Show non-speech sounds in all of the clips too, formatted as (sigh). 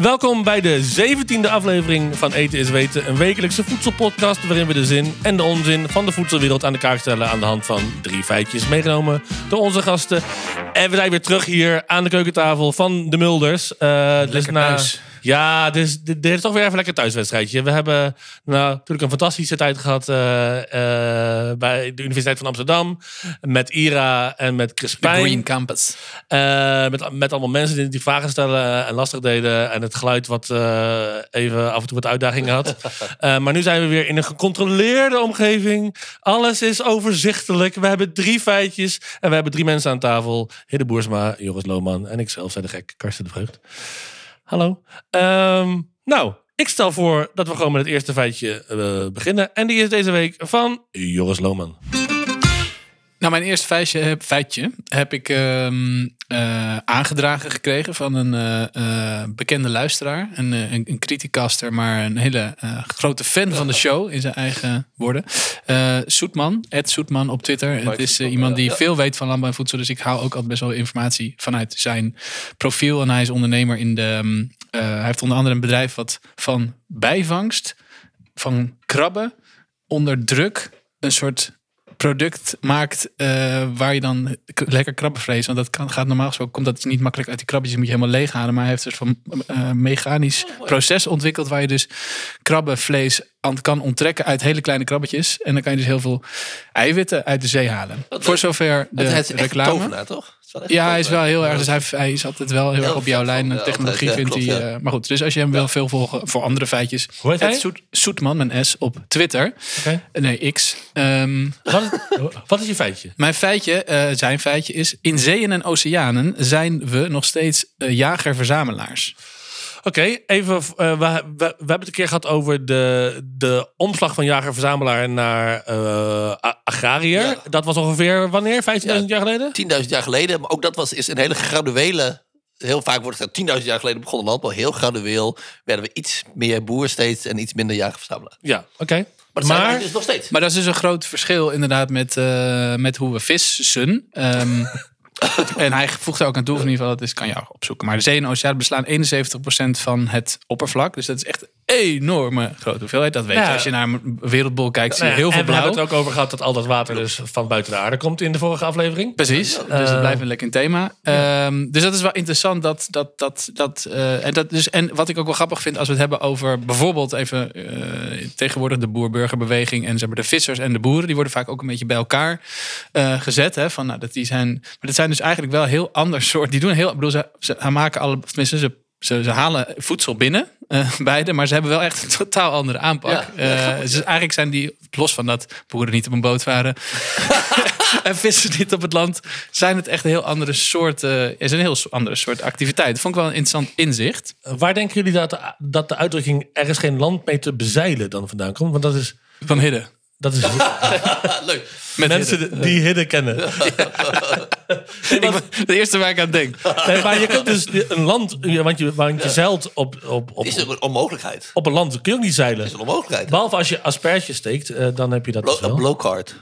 Welkom bij de 17e aflevering van Eten is Weten, een wekelijkse voedselpodcast waarin we de zin en de onzin van de voedselwereld aan de kaart stellen aan de hand van drie feitjes meegenomen door onze gasten. En we zijn weer terug hier aan de keukentafel van de Mulders. Uh, dus na, thuis. Ja, dus dit dit is toch weer even een lekker thuiswedstrijdje. We hebben nou, natuurlijk een fantastische tijd gehad eh, eh, bij de Universiteit van Amsterdam. Met Ira en met Crispijn. Green Campus. Eh, met, met allemaal mensen die, die vragen stellen en lastig deden. En het geluid wat even af en toe wat uitdagingen had. (laughs) Maar nu zijn we weer in een gecontroleerde omgeving. Alles is overzichtelijk. We hebben drie feitjes. En we hebben drie mensen aan tafel. Hidde Boersma, Joris Lohman en ikzelf, zei de gek, Karsten de Vreugd. Hallo. Ehm, nou, ik stel voor dat we gewoon met het eerste feitje eh, beginnen. En die is deze week van Joris Lohman. Nou, mijn eerste feitje heb, feitje heb ik ehm, eh, aangedragen gekregen van een eh, eh, bekende luisteraar. Een, een, een criticaster, maar een hele grote fan van de show in zijn eigen woorden. Soetman, Ed Soetman op Twitter. Het is iemand die veel weet van landbouw en voedsel. Dus ik haal ook altijd best wel informatie vanuit zijn profiel. En hij is ondernemer in de... ehm, eh, hij heeft onder andere een bedrijf wat van bijvangst van krabben onder druk een soort product maakt eh, waar je dan lekker krabben vreest. Want dat kan, gaat normaal gesproken, komt dat niet makkelijk uit die krabbetjes, moet je helemaal leeghalen. Maar hij heeft dus van eh, mechanisch proces ontwikkeld waar je dus krabbenvlees aan kan onttrekken uit hele kleine krabbetjes. En dan kan je dus heel veel eiwitten uit de zee halen. Voor zover de reclame. tovenaar, toch? Ja, hij is wel heel erg. Dus hij, hij is altijd wel heel, Heel erg op jouw lijn. technologie altijd, ja, vindt klopt, hij. ja. eh, maar goed, dus als je hem wil veel volgen voor andere feitjes. Hoe heet hij? Soetman, mijn S, op Twitter. Oké. Nee, X. Ehm, Wat, is, wat is je feitje? mijn feitje, eh, zijn feitje is... In zeeën en oceanen zijn we nog steeds eh, jager-verzamelaars. Oké, even. eh, we, we, we hebben het een keer gehad over de, de omslag van jager-verzamelaar naar eh, a- agrariër. Ja. Dat was ongeveer wanneer? 15.000 Ja. jaar geleden? 10.000 jaar geleden. Maar ook dat was, is een hele graduele... Heel vaak wordt het gezegd, 10.000 jaar geleden begon de landbouw. Heel gradueel werden we iets meer boer steeds en iets minder jager-verzamelaar. Ja, oké. Maar Maar, dus nog steeds. Maar dat is dus een groot verschil inderdaad met, eh, met hoe we vissen. Ehm, (laughs) (laughs) en hij voegt ook aan toe, in ieder geval, dat is, kan ook opzoeken. Maar de zee en oceanen beslaan 71% van het oppervlak. Dus dat is echt enorme grote hoeveelheid. Dat weet je. Ja. Als je naar een wereldbol kijkt, zie je heel veel en we blauw. hebben het ook over gehad dat al dat water dus van buiten de aarde komt in de vorige aflevering. Precies, dus dat blijft een lekker thema. Ehm, dus dat is wel interessant. Dat, dat, dat, dat, eh, en, dat dus, en wat ik ook wel grappig vind als we het hebben over bijvoorbeeld even eh, tegenwoordig de boer-burgerbeweging en zeg maar, de vissers en de boeren, die worden vaak ook een beetje bij elkaar eh, gezet. Hè, van, nou, dat die zijn, maar dat zijn dus eigenlijk wel heel ander soort. Die doen heel, ik bedoel, ze, ze maken alle, tenminste, ze, ze, ze halen voedsel binnen, eh, (laughs) beide, maar ze hebben wel echt een totaal andere aanpak. Ja, ja, Eh, dus eigenlijk zijn die, los van dat boeren niet op een boot varen, (laughs) (laughs) en vissen niet op het land, zijn het echt een heel andere soort, eh, is een heel andere soort activiteit. Dat vond ik wel een interessant inzicht. Waar denken jullie dat de, dat de uitdrukking er is geen land mee te bezeilen dan vandaan komt? Want dat is. Van Hidde. Dat is Leuk. Met mensen die hidden kennen. (laughs) De eerste waar ik aan denk. Nee, maar je kunt dus een land, want je, want je zeilt op, op, op, is een onmogelijkheid. op een land, kun je ook niet zeilen. Is een onmogelijkheid. Behalve als je asperges steekt, eh, dan heb je dat dus Blo- wel. een Oké. blowcard.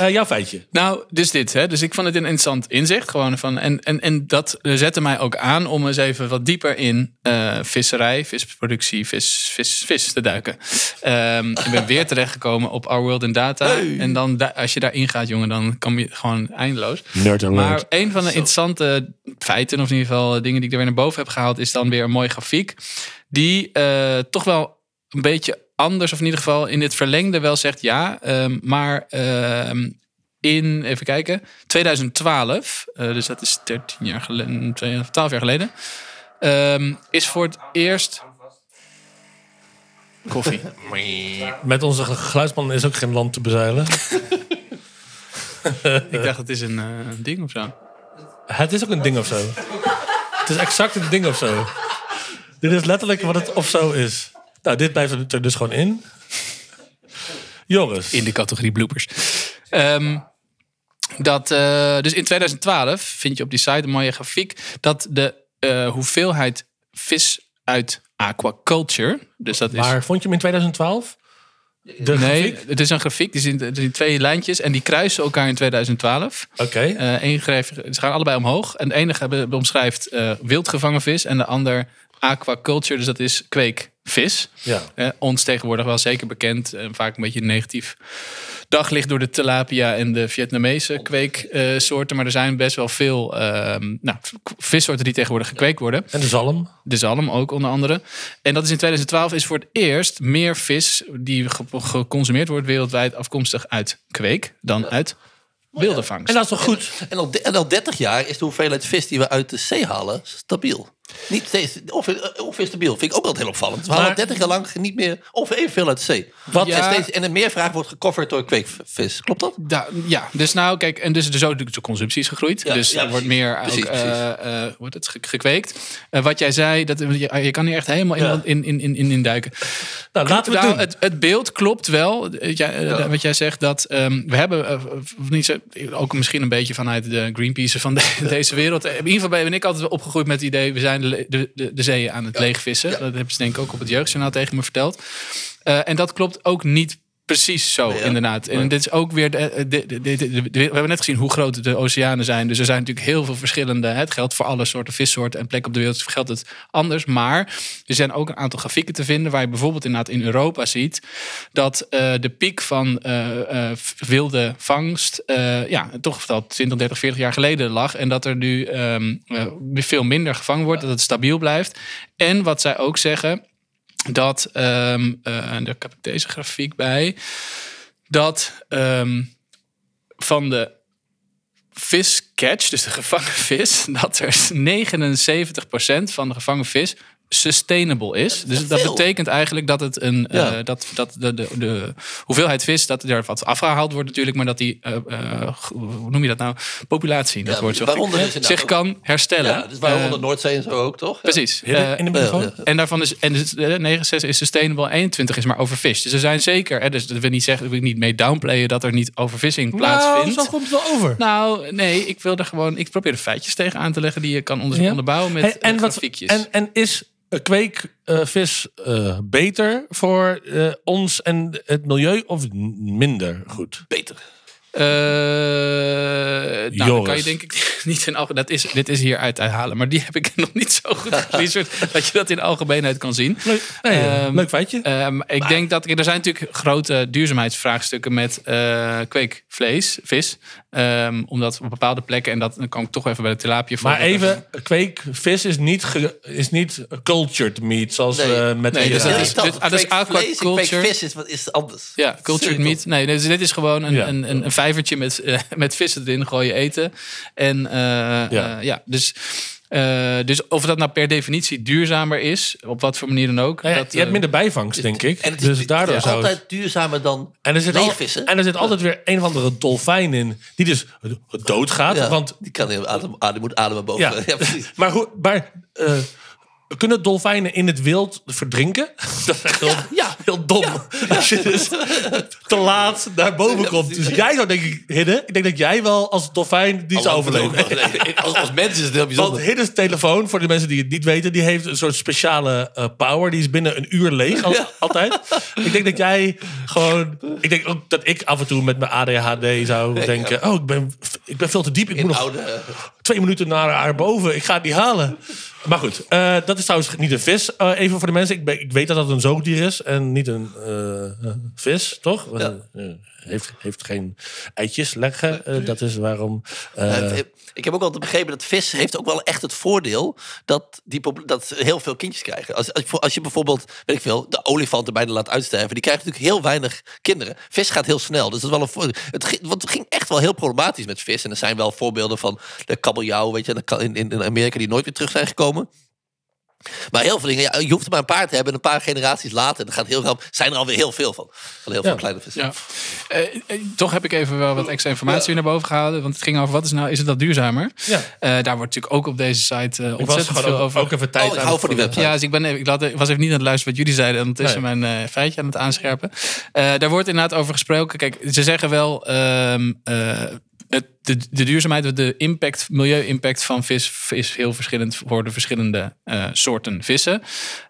Eh, jouw feitje. Nou, dus dit. Hè? Dus ik vond het een interessant inzicht. Gewoon van, en, en, en dat zette mij ook aan om eens even wat dieper in eh, visserij, visproductie, vis, vis, vis te duiken. Ehm, ik ben weer terechtgekomen op Our World in Data. Hey. En dan, da- als je daarin gaat, jongen, dan kan je gewoon eindeloos. Nerd alert. Maar een van de interessante feiten, of in ieder geval dingen die ik er weer naar boven heb gehaald, is dan weer een mooie grafiek. Die eh, toch wel een beetje anders, of in ieder geval in dit verlengde wel zegt ja. ehm, maar ehm, in, even kijken, 2012, eh, dus dat is 13 jaar geleden, 12 jaar geleden, is voor het eerst. Koffie. (laughs) Met onze geluidsman is ook geen land te bezeilen. (laughs) ik dacht, het is een eh, ding of zo. Het is ook een ding of zo. Het is exact een ding of zo. Dit is letterlijk wat het of zo is. Nou, dit blijft er dus gewoon in. Joris. in de categorie bloopers. Ehm, dat, eh, dus in 2012 vind je op die site een mooie grafiek dat de eh, hoeveelheid vis uit aquaculture, dus dat is Waar vond je hem in 2012? De nee, grafiek? het is een grafiek. Die zien, er zien twee lijntjes en die kruisen elkaar in 2012. Oké. Eh één greep- ze gaan allebei omhoog. En de ene omschrijft eh wild gevangen vis en de ander aquaculture, dus dat is kweekvis. Ja. Eh, ons tegenwoordig wel zeker bekend, eh, vaak een beetje negatief daglicht door de tilapia en de Vietnamese kweeksoorten. maar er zijn best wel veel ehm, nou, vissoorten die tegenwoordig gekweekt worden. En de zalm. De zalm ook onder andere. En dat is in 2012 is voor het eerst meer vis die ge- geconsumeerd wordt wereldwijd afkomstig uit kweek dan uit wilde vangst. En dat is toch goed? En al, de- en al 30 jaar is de hoeveelheid vis die we uit de zee halen stabiel. Niet steeds, ongeveer, ongeveer stabiel. Vind ik ook wel heel opvallend. We halen Maar- 30 jaar lang niet meer ongeveer evenveel uit de zee. Wat- en, Ja. steeds, en een meervraag wordt gecoverd door kweekvis. Klopt dat? Da- ja, dus nou, kijk, en dus, dus ook de de consumptie is gegroeid. Ja, dus ja, er wordt meer Precies, ook, precies. eh, eh, wordt het ge- gekweekt. Eh, wat jij zei, dat, je, je kan hier echt helemaal in, in, in, in, in duiken. Nou, laten we het Nou, doen. Het, het beeld klopt wel. Eh, ja, eh, Ja. Wat jij zegt, dat ehm, we hebben eh, of niet zo, ook misschien een beetje vanuit de Greenpeace van de- (laughs) deze wereld. In ieder geval ben ik altijd opgegroeid met het idee, we zijn de, de, de, de zeeën aan het leegvissen. Ja. Dat hebben ze denk ik ook op het jeugdjournaal tegen me verteld. Eh, en dat klopt ook niet precies zo, ja. inderdaad. En dit is ook weer. De, de, de, we hebben net gezien hoe groot de oceanen zijn. Dus er zijn natuurlijk heel veel verschillende. Het geldt voor alle soorten vissoorten en plekken op de wereld geldt het anders. Maar er zijn ook een aantal grafieken te vinden waar je bijvoorbeeld inderdaad in Europa ziet dat eh, de piek van eh, eh, wilde vangst eh, ja, toch wel 20, 30, 40 jaar geleden lag. En dat er nu ehm, eh, veel minder gevangen wordt, dat het stabiel blijft. En wat zij ook zeggen, dat, eh, en daar heb ik deze grafiek bij, dat ehm, van de viscatch, dus de gevangen vis, (laughs) dat er 79% van de gevangen vis sustainable is. Dus dat betekent eigenlijk dat het een Ja. eh, dat, dat de, de, de hoeveelheid vis dat er wat afgehaald wordt natuurlijk, maar dat die eh, eh, hoe noem je dat nou populatie dat Ja, wordt zo waaronder dus zich ook- kan herstellen. Ja, dus waaronder de Noordzee en zo ook, toch? Precies. In de en daarvan is en dus, eh, 69 is sustainable, 21 is maar overvished. Dus er zijn zeker, hè, dus dat wil niet zeggen, dat wil ik niet mee downplayen dat er niet overvissing nou, plaatsvindt. zo komt het wel over. Nou, nee, ik wil er gewoon. Ik probeer er feitjes tegen aan te leggen die je kan onder, Ja. onderbouwen met Hey, en, wat, grafiekjes. en, en is kweekvis eh beter voor eh, ons en het milieu of minder goed? Beter. Eh, nou, dan kan je denk ik (laughs) niet in algemeen. Dat is, dit is hier uit halen, maar die heb ik (laughs) nog niet zo goed geresearched dat je dat in algemeenheid kan zien. Leuk, nee, eh, Ehm, leuk feitje. Ehm, ik denk dat er zijn natuurlijk grote duurzaamheidsvraagstukken met eh, kweekvlees, vis. Ehm, omdat op bepaalde plekken, en dat dan kan ik toch even bij de tilapia maar voorbeeld even, kweekvis is niet, ge- is niet cultured meat, zoals Nee. we met Nee, dus eh, dat is- ah, dus aquaculture. kweekvis is, wat is anders. Ja, cultured meat. Nee, dus dit is gewoon een, Ja. een, een, een vijvertje met, eh, met vissen erin, gooien eten. En eh, Ja. ja, dus, eh, dus of dat nou per definitie duurzamer is, op wat voor manier dan ook. nou ja, dat, je hebt eh, minder bijvangst, denk ik. En het is dus daardoor het is het... altijd duurzamer dan En er, zit al, leegvissen. en er zit altijd weer een of andere dolfijn in, die dus doodgaat. Ja, Want die kan adem, adem, moet ademen boven. Ja. (laughs) Ja, precies. Maar, hoe, maar eh, kunnen dolfijnen in het wild verdrinken? (laughs) Dat is echt heel, Ja. heel dom. (laughs) Als je dus te laat naar boven komt. Dus jij zou denk ik, Hidde, ik denk dat jij wel als dolfijn die zou overleven. Nee, als, als mens is het heel Want bijzonder. Hidde's telefoon, voor de mensen die het niet weten, die heeft een soort speciale eh, power. Die is binnen een uur leeg, al- (laughs) Ja. altijd. Ik denk dat jij gewoon... Ik denk ook dat ik af en toe met mijn ADHD zou denken... Oh, ik ben, ik ben veel te diep. Ik moet In nog oude... twee minuten naar haar boven. Ik ga het niet halen. Maar goed, eh, dat is trouwens niet een vis. Eh, even voor de mensen. Ik, ben- ik weet dat dat een zoogdier is en niet een eh, vis, toch? Ja. Heeft, heeft geen eitjes leggen. Dat is waarom... ik heb ook altijd begrepen dat vis heeft ook wel echt het voordeel dat, die, dat heel veel kindjes krijgen. Als, als, je- als je bijvoorbeeld, weet ik veel, de olifanten bijna laat uitsterven, die krijgen natuurlijk heel weinig kinderen. Vis gaat heel snel, dus dat is wel een voordeel. Het, ging- want het ging echt wel heel problematisch met vis. En er zijn wel voorbeelden van de kabeljauw, weet je, in in Amerika die nooit weer terug zijn gekomen. Maar heel veel dingen, ja, je hoeft er maar een paar te hebben. En een paar generaties later, dan gaat heel, rap- zijn er alweer heel veel van. Van heel veel Ja. kleine vissen. Ja. Eh, eh, toch heb ik even wel wat extra informatie weer naar boven gehouden. Want het ging over wat is nou, is het dat duurzamer? ja. Eh, daar wordt natuurlijk ook op deze site eh, was ontzettend gewoon veel ook, over. ook even tijd Oh, ik hou van die website. Ja, dus ik, ben even, ik, laat, ik was even niet aan het luisteren wat jullie zeiden. En ondertussen Nee. mijn eh, feitje aan het aanscherpen. Eh, daar wordt inderdaad over gesproken. Kijk, ze zeggen wel... ehm, eh, de, duurzaamheid, de impact, milieu-impact van vis is heel verschillend voor de verschillende eh, soorten vissen.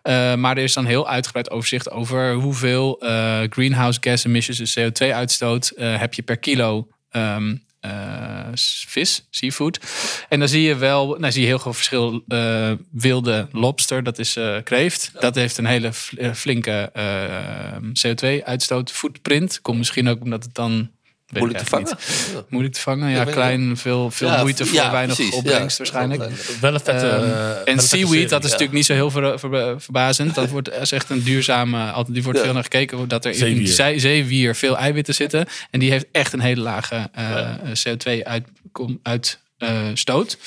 Uh, maar er is dan heel uitgebreid overzicht over hoeveel uh, greenhouse gas emissions, dus CO2-uitstoot, heb je per kilo um, vis, seafood. En dan zie je wel, nou zie je heel veel verschil. wilde lobster, dat is kreeft. Dat heeft een hele flinke CO2-uitstoot, footprint. Komt misschien ook omdat het dan Moeilijk te vangen. Ja. Moeilijk te vangen, ja. klein, veel, veel moeite voor weinig precies. opbrengst waarschijnlijk. Wel een vette, uh, En seaweed, dat is natuurlijk niet zo heel ver, ver, verbazend. Dat wordt is echt een duurzame, altijd, die wordt veel naar gekeken. Dat er in zeewier. zeewier veel eiwitten zitten. En die heeft echt een hele lage uh, CO2-uitstoot.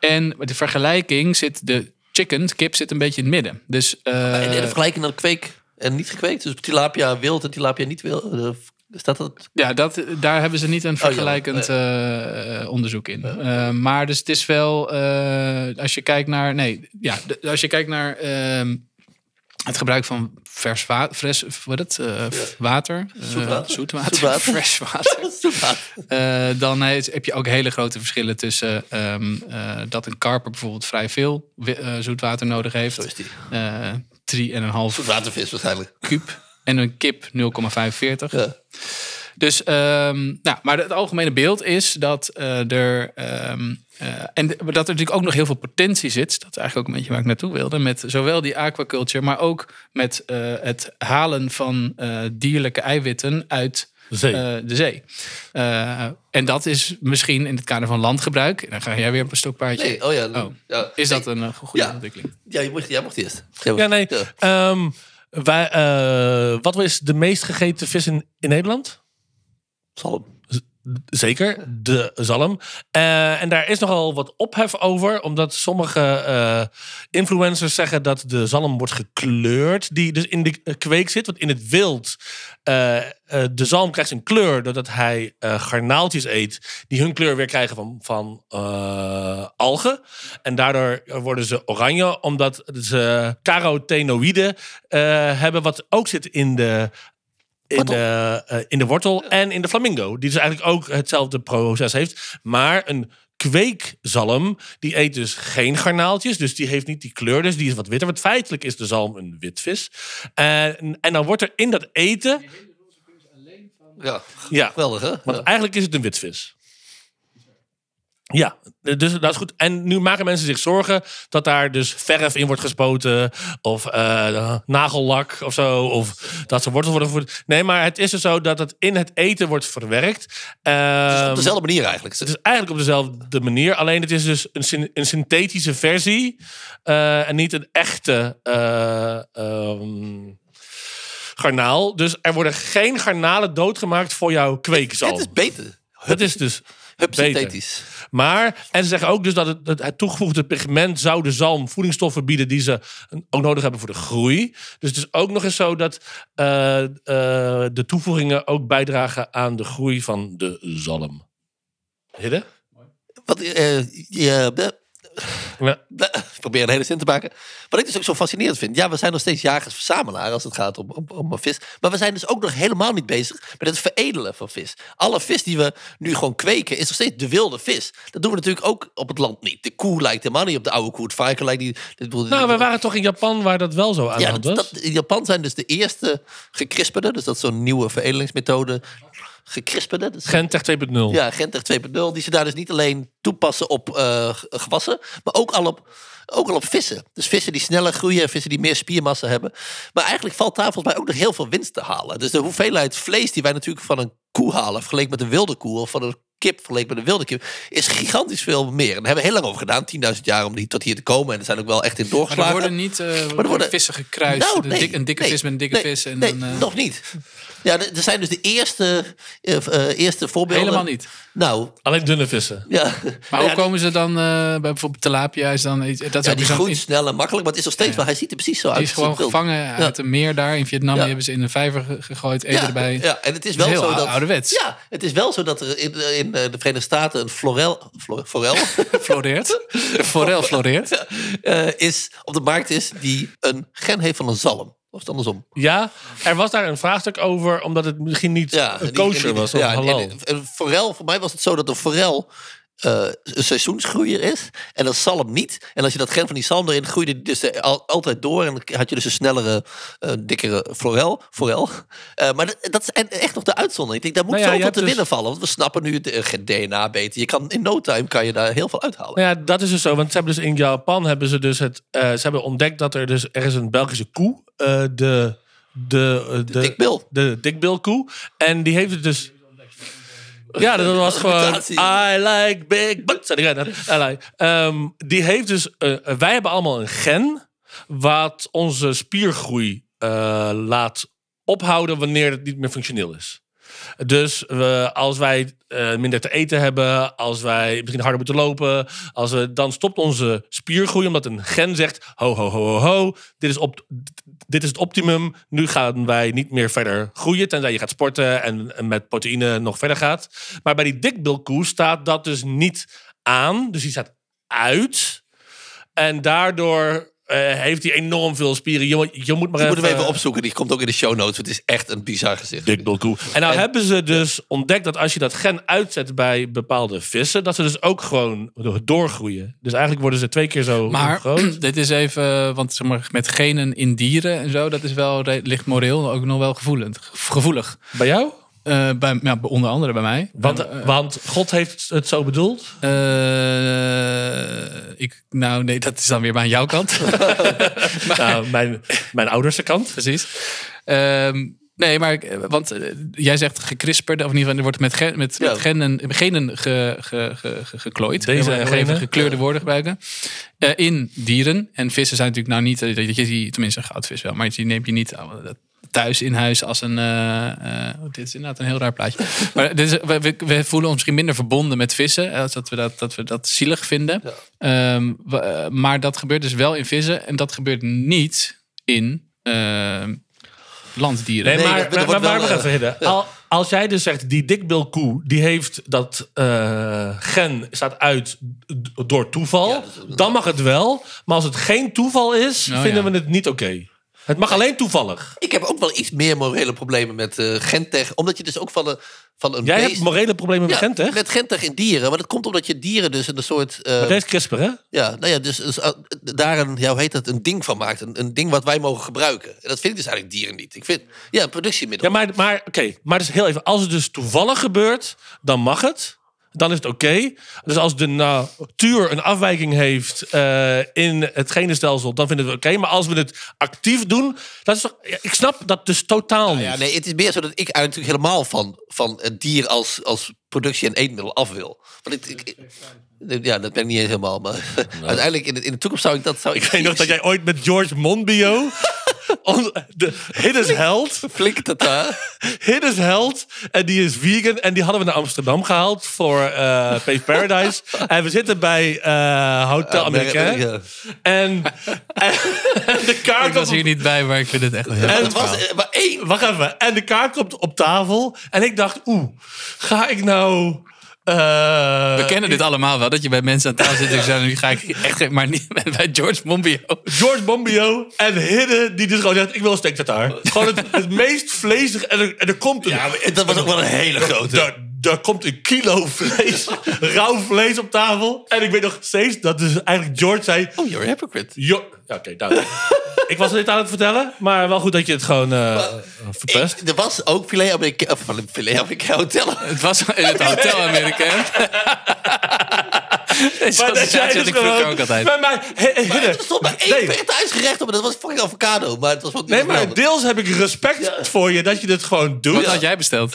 en met de vergelijking zit de chicken, kip, zit een beetje in het midden. Dus, uh, en de vergelijking dan kweek en niet gekweekt. Dus tilapia wild en tilapia niet wild. Staat dat? Ja, dat, daar hebben ze niet een oh, vergelijkend uh, onderzoek in. Uh, maar dus het is wel, uh, als je kijkt naar, nee, ja, als je kijkt naar ehm, het gebruik van vers water, fres, wat het, water, zoetwater, zoetwater, zoetwater. (laughs) fresh water, (laughs) dan heb je ook hele grote verschillen tussen um, dat een karper bijvoorbeeld vrij veel zoetwater nodig heeft. Zo is die. drie en een half. Zoetwatervis waarschijnlijk. Kuub en een kip 0,45. Ja. Dus, um, nou, maar het algemene beeld is dat uh, er. Um, uh, en dat er natuurlijk ook nog heel veel potentie zit. Dat is eigenlijk ook een beetje waar ik naartoe wilde. Met zowel die aquaculture, maar ook met uh, het halen van dierlijke eiwitten uit de zee. de zee. en dat is misschien in het kader van landgebruik. En dan ga jij weer op een stokpaardje. Nee, oh ja, oh, ja. Is dat een goede ja. ontwikkeling? Ja, je mocht, jij mocht eerst. Ja, nee. Ja. Um, wij, uh, wat is de meest gegeten vis in, in Nederland? Zalm. Zeker, de zalm. Uh, en daar is nogal wat ophef over, omdat sommige uh, influencers zeggen dat de zalm wordt gekleurd, die dus in de kweek zit. Want in het wild, uh, de zalm krijgt een kleur doordat hij garnaaltjes eet, die hun kleur weer krijgen van, van algen. En daardoor worden ze oranje, omdat ze carotenoïden hebben, wat ook zit in de in de, uh, in de wortel en in de flamingo. Die dus eigenlijk ook hetzelfde proces heeft. Maar een kweekzalm, die eet dus geen garnaaltjes. Dus die heeft niet die kleur, dus die is wat witter. Want feitelijk is de zalm een witvis. En, en dan wordt er in dat eten... Ja, ja. geweldig hè? Want eigenlijk is het een witvis. Ja, dus dat is goed. En nu maken mensen zich zorgen dat daar dus verf in wordt gespoten. Of uh, nagellak of zo. Of dat ze wortels worden gevoerd. Nee, maar het is dus zo dat het in het eten wordt verwerkt. Uh, dus op dezelfde manier eigenlijk. Het is eigenlijk op dezelfde manier. Alleen het is dus een, een synthetische versie. Uh, en niet een echte um, garnaal. Dus er worden geen garnalen doodgemaakt voor jouw kweekzalm. Het is beter. Het is dus Hup, synthetisch. Maar, en ze zeggen ook dus dat het, het, toegevoegde pigment zou de zalm voedingsstoffen bieden die ze ook nodig hebben voor de groei. Dus het is ook nog eens zo dat uh, uh, de toevoegingen ook bijdragen aan de groei van de zalm. Hidde? Wat, uh, ja, ja. Ik (laughs) probeer een hele zin te maken. Wat ik dus ook zo fascinerend vind. Ja, we zijn nog steeds jagers-verzamelaar als het gaat om, om, om vis. Maar we zijn dus ook nog helemaal niet bezig met het veredelen van vis. Alle vis die we nu gewoon kweken, is nog steeds de wilde vis. Dat doen we natuurlijk ook op het land niet. De koe lijkt helemaal niet op de oude koe. Het varken lijkt niet... Nou, we waren toch in Japan waar dat wel zo aan ja, was? in Japan zijn dus de eerste gekrisperde. Dus dat is zo'n nieuwe veredelingsmethode gekrisperde. Dus Gentech 2.0. Ja, Gentech 2.0. Die ze daar dus niet alleen toepassen op uh, gewassen, maar ook al op, ook al op vissen. Dus vissen die sneller groeien, vissen die meer spiermassa hebben. Maar eigenlijk valt daar volgens mij ook nog heel veel winst te halen. Dus de hoeveelheid vlees die wij natuurlijk van een koe halen, vergeleken met een wilde koe of van een kip vergeleken met een wilde kip, is gigantisch veel meer. En daar hebben we heel lang over gedaan, 10.000 jaar om die, tot hier te komen. En er zijn ook wel echt in doorgeslagen. Maar er worden niet uh, maar er worden vissen gekruist. Nou, nee, een dikke vis met een dikke vis. En nee, uh... nog niet. Ja, er zijn dus de eerste, uh, eerste voorbeelden. Helemaal niet. Nou, alleen dunne vissen. Ja. Maar hoe komen ze dan uh, bij bijvoorbeeld tilapia? Is dan, dat ja, die groeit snel en makkelijk, maar het is nog steeds wel. Hij ziet er precies zo uit. Die is gewoon gevangen uit een meer daar in Vietnam. Die hebben ze in een vijver gegooid, eten erbij. Ja, en het is wel zo dat ouderwets. Ja, het is wel zo dat er in, in de Verenigde Staten een florel, (laughs) (laughs) florel floreert, forel floreert, uh, is op de markt is die een gen heeft van een zalm Of het andersom? Ja, er was daar een vraagstuk over, omdat het misschien niet Ja, een die- was. Ja, en- en- en forel, voor mij was het zo dat een forel eh, een seizoensgroeier is. En dat zalm niet. En als je dat gen van die zalm erin groeide, dus er al- altijd door. En dan had je dus een snellere, eh, dikkere forel. forel. Eh, maar dat, dat is en- echt nog de uitzondering. Ik denk, daar moet Nou ja, zoveel te dus- winnen vallen. Want we snappen nu het eh, DNA beter. Je kan in no time kan je daar heel veel uithalen. Nou ja, dat is dus zo. Want ze hebben dus in Japan hebben ze dus het. eh, ze hebben ontdekt dat er dus er is een Belgische koe, eh, de de de, de, dikbil. de dikbilkoe, en die heeft het dus. Ja, dat was gewoon. I like big butts. Die like. Ehm, die heeft dus. eh, wij hebben allemaal een gen. wat onze spiergroei eh, laat ophouden wanneer het niet meer functioneel is. Dus we, als wij eh, minder te eten hebben, als wij misschien harder moeten lopen, als we, dan stopt onze spiergroei omdat een gen zegt: ho, ho, ho, ho, ho, dit is, op, dit is het optimum. Nu gaan wij niet meer verder groeien, tenzij je gaat sporten en, en met proteïne nog verder gaat. Maar bij die dikbilkoe staat dat dus niet aan, dus die staat uit. En daardoor eh, heeft hij enorm veel spieren. Je, je moet maar Die moeten we even even opzoeken. Die komt ook in de show notes. Het is echt een bizar gezicht. Dikbilkoe. En nou En- hebben ze dus ontdekt dat als je dat gen uitzet bij bepaalde vissen, dat ze dus ook gewoon doorgroeien. Dus eigenlijk worden ze twee keer zo Maar groot. (clears throat) dit is even, want zeg maar, met genen in dieren en zo, dat is wel, ligt moreel ook nog wel gevoelend, gevoelig. Bij jou? Eh, bij, ja, onder andere bij mij. Want, Eh, want God heeft het zo bedoeld. eh, ik, nou nee, dat is dan weer aan jouw kant. (laughs) Nou, mijn, mijn ouderse kant. Precies. Ehm, nee, maar want eh, jij zegt gekrisperd, of in ieder geval, er wordt met, gen, met, Ja. met genen, genen ge, ge, ge, ge- geklooid. Deze Ik wil genen? even gekleurde woorden gebruiken. Eh, in dieren. En vissen zijn natuurlijk nou niet, eh, dat je die, tenminste een goudvis wel, maar die neem je niet eh, thuis in huis als een. eh, eh, oh, dit is inderdaad een heel raar plaatje. maar dit is, we, we, we voelen ons misschien minder verbonden met vissen, eh, als dat we dat, dat, we dat zielig vinden. Ehm, we- eh, maar dat gebeurt dus wel in vissen en dat gebeurt niet in ehm, landdieren. Nee, Nee, maar, maar, maar, wel, wacht eh, even. Al, als jij dus zegt, die dikbilkoe, die heeft dat eh, gen staat uit door toeval, Ja, dan mag het wel. Maar als het geen toeval is, Oh, vinden ja. we het niet oké. Het mag alleen toevallig. Ik heb ook wel iets meer morele problemen met eh gentech. Omdat je dus ook van een, van een Jij beest... hebt morele problemen met Ja, Gent, hè? Met gentech in dieren. Maar dat komt omdat je dieren dus een soort... eh, Maar is CRISPR, hè? ja, nou ja, dus, dus, eh, daar een, ja, hoe heet dat, een ding van maakt. Een, een ding wat wij mogen gebruiken. En dat vind ik dus eigenlijk dieren niet. Ik vind, ja, een productiemiddel. Ja, maar, maar oké. Maar dus heel even. Als het dus toevallig gebeurt, dan mag het. Dan is het oké. Dus als de natuur een afwijking heeft eh, in het genenstelsel, dan vinden we het oké. Maar als we het actief doen, dat is toch, ik snap dat dus totaal niet. Ja, nee, het is meer zo dat ik eigenlijk natuurlijk helemaal van, van het dier als, als productie- en eetmiddel af wil. Want ik, ik- ik- ja, dat ben ik niet helemaal. Maar (laughs) uiteindelijk in de, in de toekomst zou ik dat... Zou Ik weet nog dat jij ooit met George Monbiot, de (laughs) (laughs) Hiddes held, Flink tata. (laughs) Hiddes held, en die is vegan. En die hadden we naar Amsterdam gehaald voor eh Pave Paradise. (laughs) en we zitten bij eh, Hotel Americain. Ja. En, en de kaart Ik was op- hier niet bij, maar ik vind het echt heel En Het was maar één... Wacht even. En de kaart komt op tafel. En ik dacht, oeh, ga ik nou... eh, We kennen dit allemaal wel, dat je bij mensen aan tafel zit en zeggen, nu ga ik echt, geen- maar niet (laughs) bij George Monbiot. George Bombio en Hidde, die dus gewoon zegt, ik wil een steak tartare. Gewoon het, het meest vleesige. En er, en er komt een... Ja, dat was ook wel een hele grote. Daar, komt een kilo vlees, (laughs) rauw vlees op tafel. En ik weet nog steeds dat dus eigenlijk George zei... Oh, you're a hypocrite. Ja, oké, duidelijk. (laughs) ik was dit aan het vertellen, maar wel goed dat je het gewoon eh verpest. Ik- er was ook filet Amerika, of van filet Amerika hotel. Het was in het (laughs) Hotel Amerikaan. (laughs) Maar dat jij dus gewoon... ook altijd. Maar, maar, Hidde, Maar er stond maar één nee. vegetarisch gerecht op en dat was fucking avocado. Maar het was ook Nee, maar geweldig. deels heb ik respect voor je dat je dit gewoon doet. Wat had jij besteld?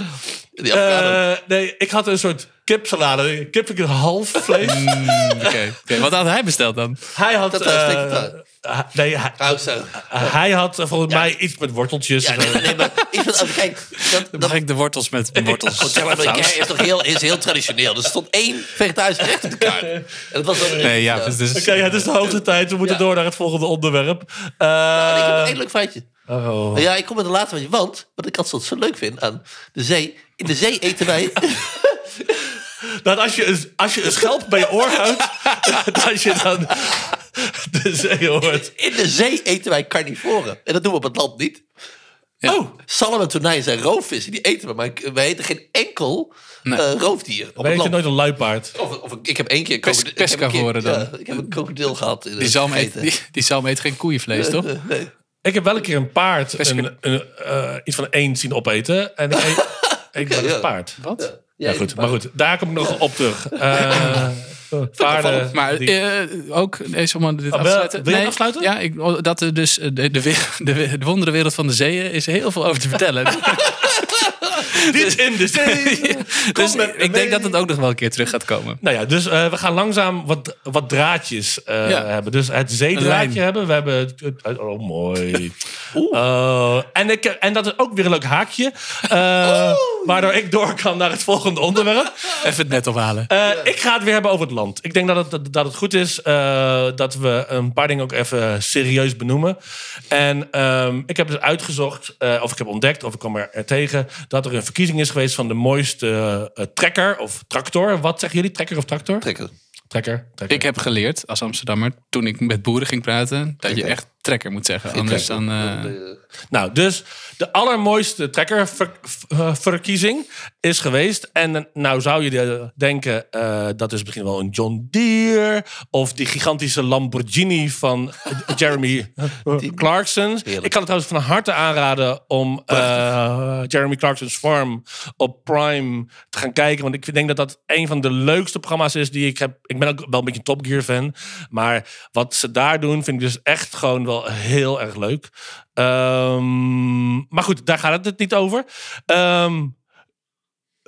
Die avocado. Eh, nee, ik had een soort kipsalade. Kip ik een half vlees. Mm, Oké, wat had hij besteld dan? hij had... Dat was eh, tartare. hij- nee, hij, Trouwens, zo. hij had eh, volgens mij iets met worteltjes. Ja, eh, nee, nee, maar ik vind, als- kijk, dat, dat Mag ik de wortels met (laughs) wortels? Hotel Amerika is toch heel, is heel traditioneel. Dus er stond één vegetarisch gerecht op de kaart. En dat was ook, Nee, ja, dus, dus Oké, het is de hoogste tijd. We moeten Ja. door naar het volgende onderwerp. Eh, En ik heb een één leuk feitje. oh. Ja, ik kom met een laatste feitje. Want, wat ik altijd zo leuk vind aan de zee. In de zee eten wij... (laughs) Dat als je, een, als je een schelp bij je oor houdt, (laughs) dat je dan de zee hoort. In de zee eten wij carnivoren. En dat doen we op het land niet. Ja. Oh, salm en tonijn zijn roofvissen. Die eten we. Maar wij eten geen enkel Nee. eh, roofdier op je land. nooit een luipaard? Of, of ik heb één keer... Pes- ik een pescavoren dan. Ja, ik heb een krokodil gehad. in Die het zalm, eet, die, die zalm eet geen koeienvlees, toch? Nee. Ik heb wel een keer een paard een, een, eh, iets van één zien opeten. En ik (laughs) eet, wel eens ja. paard. Wat? Ja, goed. Maar goed, daar kom ik nog op terug. (laughs) Eh paarden. Maar eh, ook, eens om dit Oh, af te wil- je afsluiten? Ja, ik, oh, dat er dus eh, de, de, de, de wondere wereld van de zeeën is heel veel over te vertellen. (laughs) (laughs) dit in de zee. dus ik, denk dat het ook nog wel een keer terug gaat komen. Nou ja, dus eh, we gaan langzaam wat, wat draadjes eh, Ja. hebben. Dus het zeedraadje hebben. We hebben... Oh, mooi. (laughs) Oh, en, ik, en dat is ook weer een leuk haakje. Waardoor ik door kan naar het volgende onderwerp. (laughs) Even het net ophalen. Ik ga het weer hebben over het land. Ik denk dat het, dat, dat het goed is dat we een paar dingen ook even serieus benoemen. En ehm, ik heb dus uitgezocht, of ik heb ontdekt, of ik kwam er, er tegen, dat er een verkiezing is geweest van de mooiste eh, trekker of tractor. Wat zeggen jullie, trekker of tractor? Trekken. Trekker. trekker. Ik heb geleerd als Amsterdammer, toen ik met boeren ging praten, dat je echt trekker moet zeggen. Anders dan... eh, Nou, dus de allermooiste trekkerverkiezing is geweest. En eh, nou zou je eh, denken, eh, dat is misschien wel een John Deere... of die gigantische Lamborghini van eh, Jeremy (laughs) Clarkson. Ik kan het trouwens van harte aanraden om eh, Jeremy Clarkson's Farm op Prime te gaan kijken. Want ik denk dat dat een van de leukste programma's is die ik heb. Ik ben ook wel een beetje een Top Gear fan. Maar wat ze daar doen vind ik dus echt gewoon wel heel erg leuk. Ehm, maar goed, daar gaat het niet over. Ehm,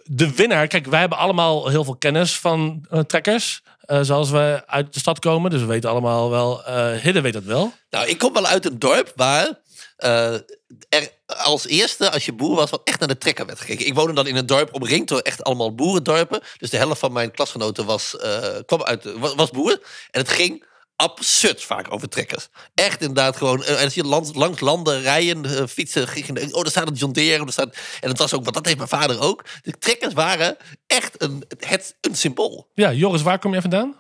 de winnaar, kijk, wij hebben allemaal heel veel kennis van eh, trekkers. eh, zoals we uit de stad komen. Dus we weten allemaal wel. eh Hidde weet dat wel. Nou, ik kom wel uit een dorp waar er als eerste, als je boer was, wel echt naar de trekker werd gekeken. Ik woonde dan in een dorp omringd door echt allemaal boerendorpen. Dus de helft van mijn klasgenoten was, kwam uit, was boer. En het ging absurd vaak over trekkers. Echt inderdaad gewoon. eh, En als je langs, langs landen rijden, eh, fietsen, ging je, oh, daar staat een John Deere. en staat, en het was ook, want dat heeft mijn vader ook. De trekkers waren echt een, het, een symbool. Ja, Joris, waar kom je vandaan?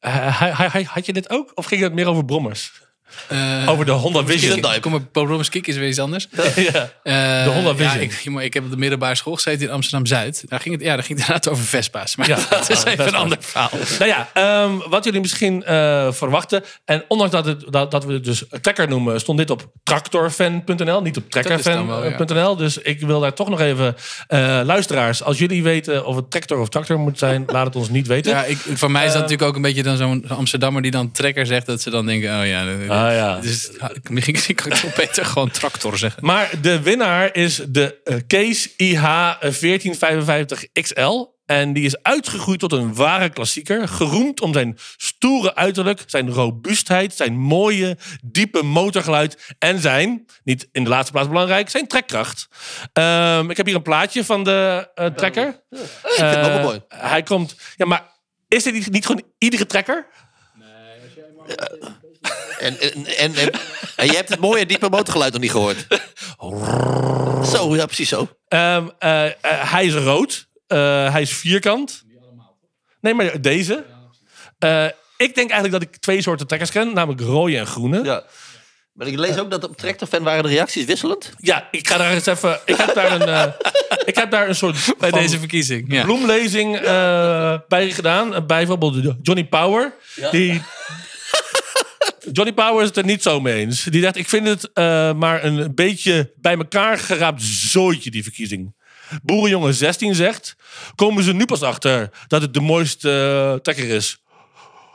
Hij- had je dit ook? Of ging het meer over brommers? Eh, over de Honda Vision. Hyundai. Kom Bob Kiek is weer iets anders. ja. Eh, De Honda ja, Vision. ik, jongen, ik heb op de middelbare school gezeten in Amsterdam-Zuid. Daar ging het, ja, daar ging het (laughs) inderdaad over Vespa's. Maar Ja, (laughs) dat is even een ander verhaal. Nou ja, ehm, wat jullie misschien eh, verwachten. En ondanks dat, het, dat, dat we het dus trekker noemen, stond dit op tractorfan.nl, niet op trekkerfan.nl. Dus ik wil daar toch nog even, eh, luisteraars, als jullie weten of het tractor of tractor moet zijn, (laughs) laat het ons niet weten. Ja, ik, voor mij is Eh, dat natuurlijk ook een beetje dan zo'n Amsterdammer die dan trekker zegt. Dat ze dan denken, oh ja, Ah, ja. Dus, (laughs) misschien kan ik toch beter gewoon tractor zeggen. Maar de winnaar is de Case IH 1455 XL. En die is uitgegroeid tot een ware klassieker. Geroemd om zijn stoere uiterlijk, zijn robuustheid, zijn mooie, diepe motorgeluid. En zijn, niet in de laatste plaats belangrijk, zijn trekkracht. Ehm, ik heb hier een plaatje van de eh, trekker. Ik vind het ook wel Eh, mooi. Hij komt. Ja, maar is dit niet, niet gewoon iedere trekker? En, en, en, en, en je hebt het mooie diepe motorgeluid nog niet gehoord. Zo, ja, precies zo. Ehm, eh, eh, hij is rood. Eh, hij is vierkant. Nee, maar deze. Eh, ik denk eigenlijk dat ik twee soorten trekkers ken, namelijk rode en groene. Ja, Ja. Maar ik lees ook dat op Tractorfan waren de reacties wisselend. ik ga daar eens even. Ik heb daar een, eh, ik heb daar een soort Bij van deze verkiezing. Ja. bloemlezing eh, bij gedaan. Eh, Bijvoorbeeld Johnny Power. Die, Johnny Power is het er niet zo mee eens. Die zegt: Ik vind het eh, maar een beetje bij elkaar geraapt zooitje, die verkiezing. Boerenjongen 16 zegt: Komen ze nu pas achter dat het de mooiste eh, trekker is?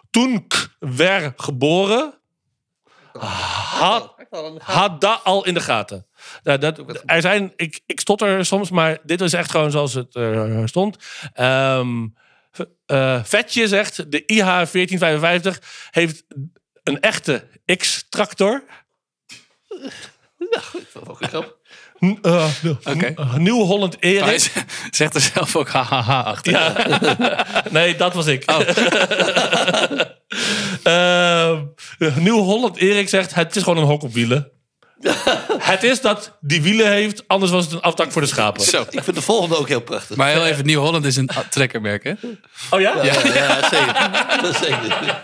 Toen ik werd geboren, had, had dat al in de gaten. Nou, dat, er zijn, ik, ik stotter soms, maar dit is echt gewoon zoals het eh, stond. Ehm, eh, Vetje zegt, de IH 1455 heeft een echte X-tractor. N- eh, Oké. n- Nieuw Holland Erik. (laughs) zegt er zelf ook hahaha achter. Ja. (laughs) nee, dat was ik. (laughs) Ehm, Nieuw Holland Erik zegt, het is gewoon een hok op wielen. (laughs) het is dat die wielen heeft, anders was het een aftak voor de schapen. Zo. Ik vind de volgende ook heel prachtig. Maar heel even, Nieuw-Holland is een trekkermerk, hè? Oh ja? ja, ja, zeker. Dat is zeker.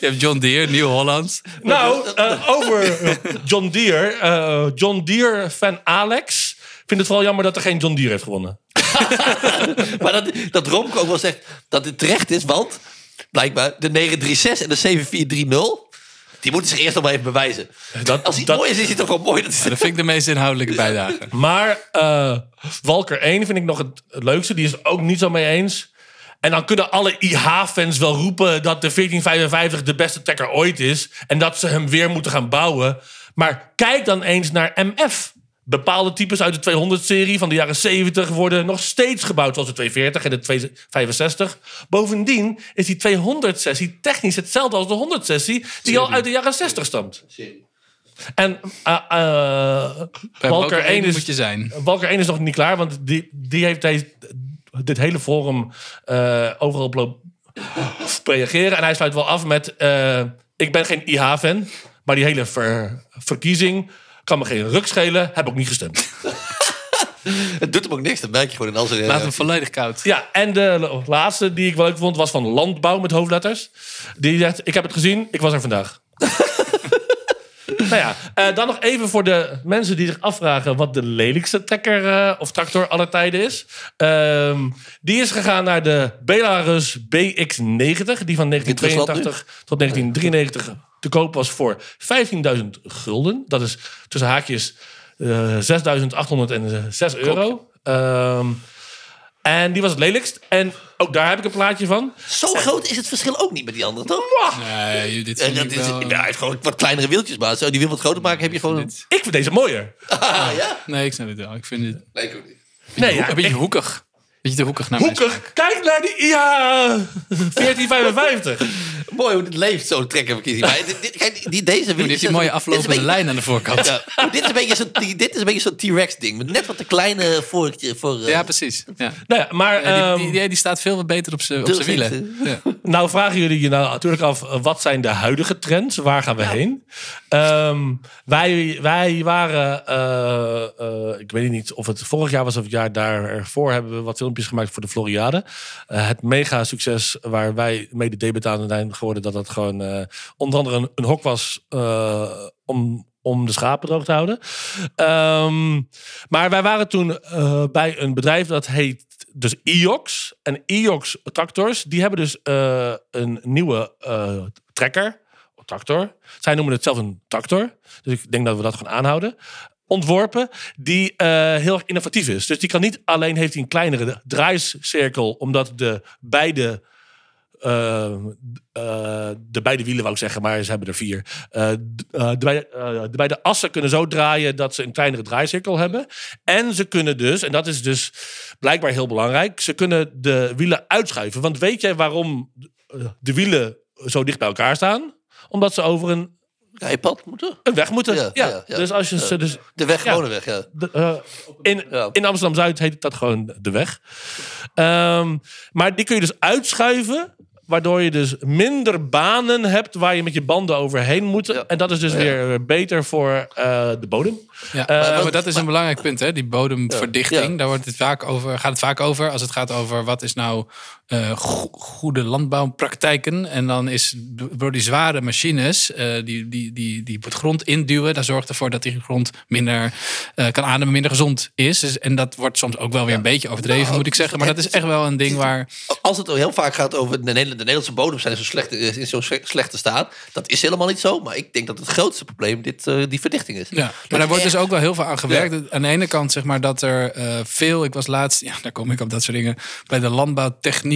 Je hebt John Deere, Nieuw-Holland. Nou, eh, over John Deere. eh, John Deere fan Alex vindt het vooral jammer dat er geen John Deere heeft gewonnen. (laughs) Maar dat, dat Romke ook wel zegt dat het terecht is, want blijkbaar de 936 en de 7430, die moeten zich eerst nog maar even bewijzen. Dat, Als hij dat- mooi is, is hij toch wel mooi. Dat is, Dat vind ik de meest inhoudelijke bijdrage. Maar eh, Walker 1 vind ik nog het, het leukste. Die is het ook niet zo mee eens. En dan kunnen alle IH-fans wel roepen dat de 1455 de beste trekker ooit is. En dat ze hem weer moeten gaan bouwen. Maar kijk dan eens naar MF. Bepaalde types uit de 200-serie van de jaren 70 worden nog steeds gebouwd zoals de 240 en de 265. Bovendien is die 200-sessie technisch hetzelfde als de 100-sessie die al uit de jaren 60 stamt. En Bij Walker 1 is, moet je zijn. Walker 1 is nog niet klaar, want die, die heeft deze, dit hele forum eh, overal op reageren. En hij sluit wel af met: eh, Ik ben geen IH-fan, maar die hele ver- verkiezing kan me geen ruk schelen. Heb ook niet gestemd. (laughs) het doet hem ook niks, dat merk je gewoon in al zijn... Laat hem volledig koud. Ja, en de laatste die ik wel leuk vond was van Landbouw met hoofdletters. Die zegt: Ik heb het gezien, ik was er vandaag. (laughs) nou ja, eh, dan nog even voor de mensen die zich afvragen wat de lelijkste trekker eh, of tractor aller tijden is. Ehm, die is gegaan naar de Belarus BX90, die van 1982 tot 1993 te koop was voor 15.000 gulden. Dat is tussen haakjes eh 6.806 euro. Ehm, en die was het lelijkst. En ook daar heb ik een plaatje van. Zo groot is het verschil ook niet met die andere, toch? Nee, dit En vind dat ik is, wel... ja, hij heeft gewoon wat kleinere wieltjes, maar zo die wiel wat groter maken heb je gewoon... Dit- Ik vind deze mooier. Ah, ja? Nee, ik snap het wel. Ik vind het Nee, ik ook niet. Nee, een ja, beetje ik- hoekig. Beetje te hoekig naar hoekig. Kijk naar die IA 1455. (laughs) Mooi hoe het leeft, zo'n trekkerverkiezing. Maar dit, dit, kijk, die, deze Die heeft die mooie aflopende lijn aan de voorkant. Ja, Ja, dit is een beetje zo'n dit is een beetje zo'n T-Rex ding. Met net wat te kleine vorkje voor... eh, precies. Ja. Nou ja, maar Ja, ehm, die, die, die staat veel beter op zijn wielen. Ja. (laughs) nou vragen jullie je nou natuurlijk af, eh, wat zijn de huidige trends? Waar gaan we heen? Ehm, wij, wij waren, eh, eh, ik weet niet of het vorig jaar was of het jaar daarvoor, hebben we wat filmpjes gemaakt voor de Floriade. Eh, het mega succes waar wij mede debet aan zijn geworden, dat dat gewoon eh, onder andere een, hok was eh, om, om de schapen droog te houden. Ehm, maar wij waren toen eh, bij een bedrijf dat heet dus IOX. En IOX tractors, die hebben dus een nieuwe trekker, tractor. Zij noemen het zelf een tractor. Dus ik denk dat we dat gaan aanhouden. Ontworpen, die heel erg innovatief is. Dus die kan niet alleen heeft hij een kleinere draaicirkel, omdat de beide de beide wielen wou ik zeggen, maar ze hebben er vier. Eh, eh, de, beide, eh, de beide assen kunnen zo draaien dat ze een kleinere draaicirkel hebben. En ze kunnen dus, en dat is dus blijkbaar heel belangrijk, ze kunnen de wielen uitschuiven. Want weet jij waarom eh, de wielen zo dicht bij elkaar staan? Omdat ze over een, Rijpad moeten? een weg moeten. Ja, Ja, ja, ja. Dus als je ze dus De weg, Ja. gewone weg, ja. de, eh, in, in Amsterdam-Zuid heet dat gewoon de weg. Ehm, maar die kun je dus uitschuiven. Waardoor je dus minder banen hebt waar je met je banden overheen moet. Ja. En dat is dus weer beter voor eh, de bodem. Ja, Eh, maar, dat is een belangrijk punt, hè? die bodemverdichting. Ja. Daar wordt het vaak over, gaat het vaak over als het gaat over wat is nou eh, go- goede landbouwpraktijken. En dan is door die zware machines eh, die, die, die, die het grond induwen, dat zorgt ervoor dat die grond minder eh, kan ademen, minder gezond is. Dus- en dat wordt soms ook wel weer een beetje overdreven, Nou, moet ik zeggen. Maar dat is echt wel een ding waar. Als het heel vaak gaat over de, Nederland- de Nederlandse bodem zijn in zo'n slechte, in zo'n sle- slechte staat. Dat is helemaal niet zo. Maar ik denk dat het grootste probleem dit, die verdichting is. Ja, maar Dat daar wordt dus ook wel heel veel aan gewerkt. Aan de ene kant zeg maar dat er veel, ik was laatst, ja, daar kom ik op dat soort dingen, bij de landbouwtechniek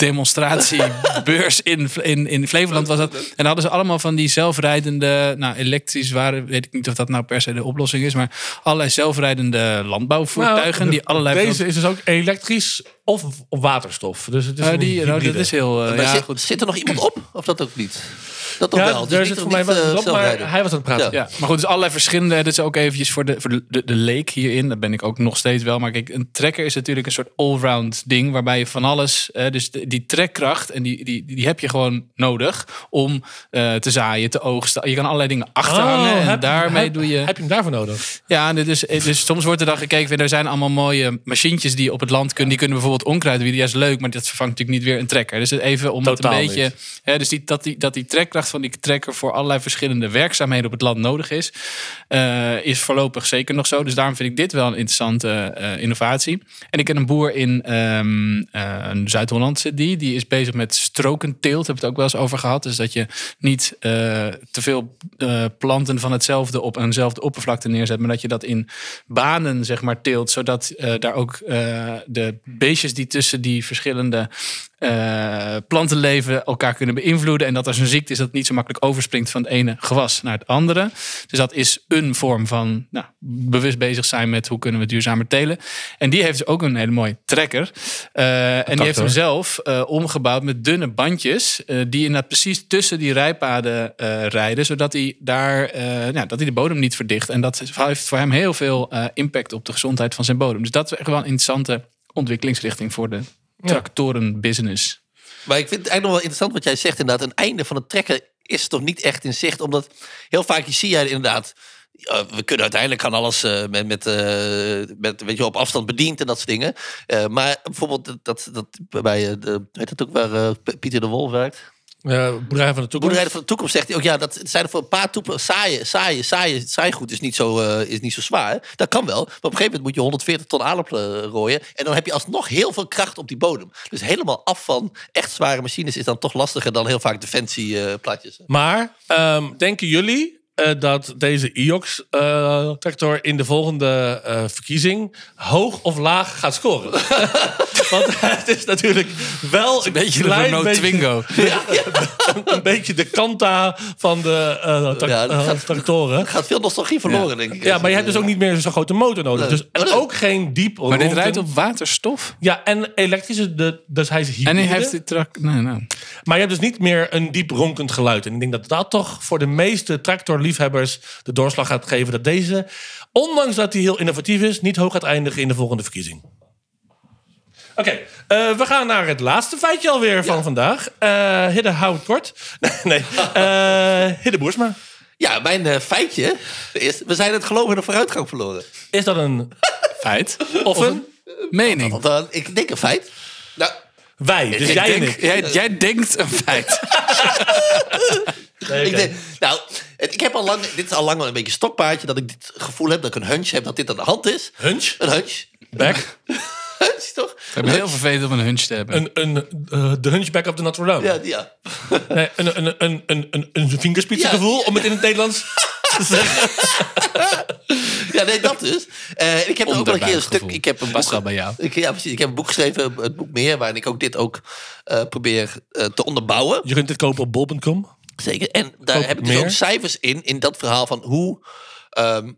demonstratiebeurs (laughs) in, in, in Flevoland was dat. En dan hadden ze allemaal van die zelfrijdende, nou elektrisch waren, weet ik niet of dat nou per se de oplossing is, maar allerlei zelfrijdende landbouwvoertuigen Nou, die allerlei... Deze is dus ook elektrisch of op waterstof. Dus het is Eh, die, nou, dat is heel... eh, ja, zit, goed. zit er nog iemand op? Of dat ook niet? Dat toch ja, wel? Dus zit voor mij wel eh, op, maar hij was aan het praten. Ja. Ja, maar goed, dus allerlei verschillende. Dat is ook eventjes voor de, voor de, de, de leek hierin. Dat ben ik ook nog steeds wel. Maar kijk, een trekker is natuurlijk een soort allround ding. Waarbij je van alles. eh, dus de- die trekkracht. En die, die, die heb je gewoon nodig. Om eh, te zaaien, te oogsten. Je kan allerlei dingen achterhangen. en Oh, heb- daarmee heb- doe je. Heb je hem daarvoor nodig? Ja, en dit is, dus soms wordt er dan gekeken. Er zijn allemaal mooie machientjes die op het land kunnen. Die kunnen bijvoorbeeld onkruid wieden. Ja, is leuk. Maar dat vervangt natuurlijk niet weer een trekker. Dus even om Totaal het een beetje. Hè, dus die, dat, die, dat die trekkracht van die trekker voor allerlei verschillende werkzaamheden op het land nodig is, eh, is voorlopig zeker nog zo. Dus daarom vind ik dit wel een interessante eh, innovatie. En ik ken een boer in ehm, eh, Zuid-Holland, zit die. Die is bezig met strokenteelt. Heb ik het ook wel eens over gehad. Dus dat je niet te veel planten van hetzelfde op eenzelfde oppervlakte neerzet, maar dat je dat in banen zeg maar teelt, zodat daar ook de beestjes die tussen die verschillende eh, planten leven elkaar kunnen beïnvloeden. En dat als een ziekte is dat het niet zo makkelijk overspringt van het ene gewas naar het andere. Dus dat is een vorm van nou, bewust bezig zijn met hoe kunnen we duurzamer telen. En die heeft dus ook een hele mooie trekker. Eh, en die heeft hem zelf eh, omgebouwd met dunne bandjes. die inderdaad precies tussen die rijpaden rijden. Zodat hij daar nou, dat hij de bodem niet verdicht. En dat heeft voor hem heel veel impact op de gezondheid van zijn bodem. Dus dat is echt wel een interessante ontwikkelingsrichting voor de tractorenbusiness. Maar ik vind het eigenlijk nog wel interessant wat jij zegt. Inderdaad, een einde van het trekken is toch niet echt in zicht. Omdat heel vaak zie jij inderdaad... we kunnen uiteindelijk gaan alles eh, met, met, eh, met weet je, op afstand bediend en dat soort dingen. Eh, maar bijvoorbeeld dat, dat, dat bij, de, weet dat ook waar Pieter de Wolf werkt? Uh, boerderij van de toekomst. Boerderij van de toekomst zegt hij ook, ja, dat zijn er voor een paar toepen saaien, saaien, saaien, saaigoed is niet zo, eh, is niet zo zwaar. Dat kan wel, maar op een gegeven moment moet je 140 ton aardappelen rooien en dan heb je alsnog heel veel kracht op die bodem. Dus helemaal af van echt zware machines is dan toch lastiger dan heel vaak defensieplatjes. Maar ehm, denken jullie eh, dat deze IOX-tractor in de volgende eh, verkiezing hoog of laag gaat scoren? (laughs) Want het is natuurlijk wel een, Beetje de Renault beetje, Twingo. (laughs) (laughs) een beetje de kanta van de eh, tra- Ja, eh, gaat- tractoren. Er gaat veel nostalgie verloren, denk ik. Ja, maar je hebt dus ook niet meer zo'n grote motor nodig. Nee. Dus en ook geen diep Maar dit rijdt op waterstof. Ja, en elektrische, de, dus hij is hybride. En hij heeft die trak. Nee, nou. Maar je hebt dus niet meer een diep ronkend geluid. En ik denk dat dat toch voor de meeste tractorliefhebbers de doorslag gaat geven dat deze, ondanks dat hij heel innovatief is, niet hoog gaat eindigen in de volgende verkiezing. Oké, eh, we gaan naar het laatste feitje alweer van vandaag. Eh Hidde, hou het kort. (laughs) nee, eh Hidde Boersma. Ja, mijn feitje is, we zijn het geloof in de vooruitgang verloren. Is dat een (laughs) Feit. of een Mening. Want dan, ik denk een feit. Nou, wij? Dus Ik jij en denk- ik. jij, jij denkt een feit. (laughs) Nee, Ik, denk, nou, het- ik heb al lang, dit is al lang wel een beetje een stokpaardje, dat ik dit gevoel heb, dat ik een hunch heb dat dit aan de hand is. Hunch? Een hunch. Back? Hunch, (laughs) toch? Ik ben heel vervelend om een hunch te hebben. Een, een, eh, de hunchback of the Notre Dame. Ja, ja. (laughs) Nee, een, een, een, een, een, een vingerspitsengevoel, Ja. om het in het Nederlands (laughs) te zeggen. ja, nee, dat dus. Eh, ik heb er ook wel een keer een stuk. Ik heb een boek, bij jou. Ik, ja, precies. Ik heb een boek geschreven, het boek meer, waarin ik ook dit ook eh, probeer eh, te onderbouwen. Je kunt dit kopen op bol.com. Zeker. En daar heb ik dus meer? ook cijfers in, in dat verhaal van hoe ehm,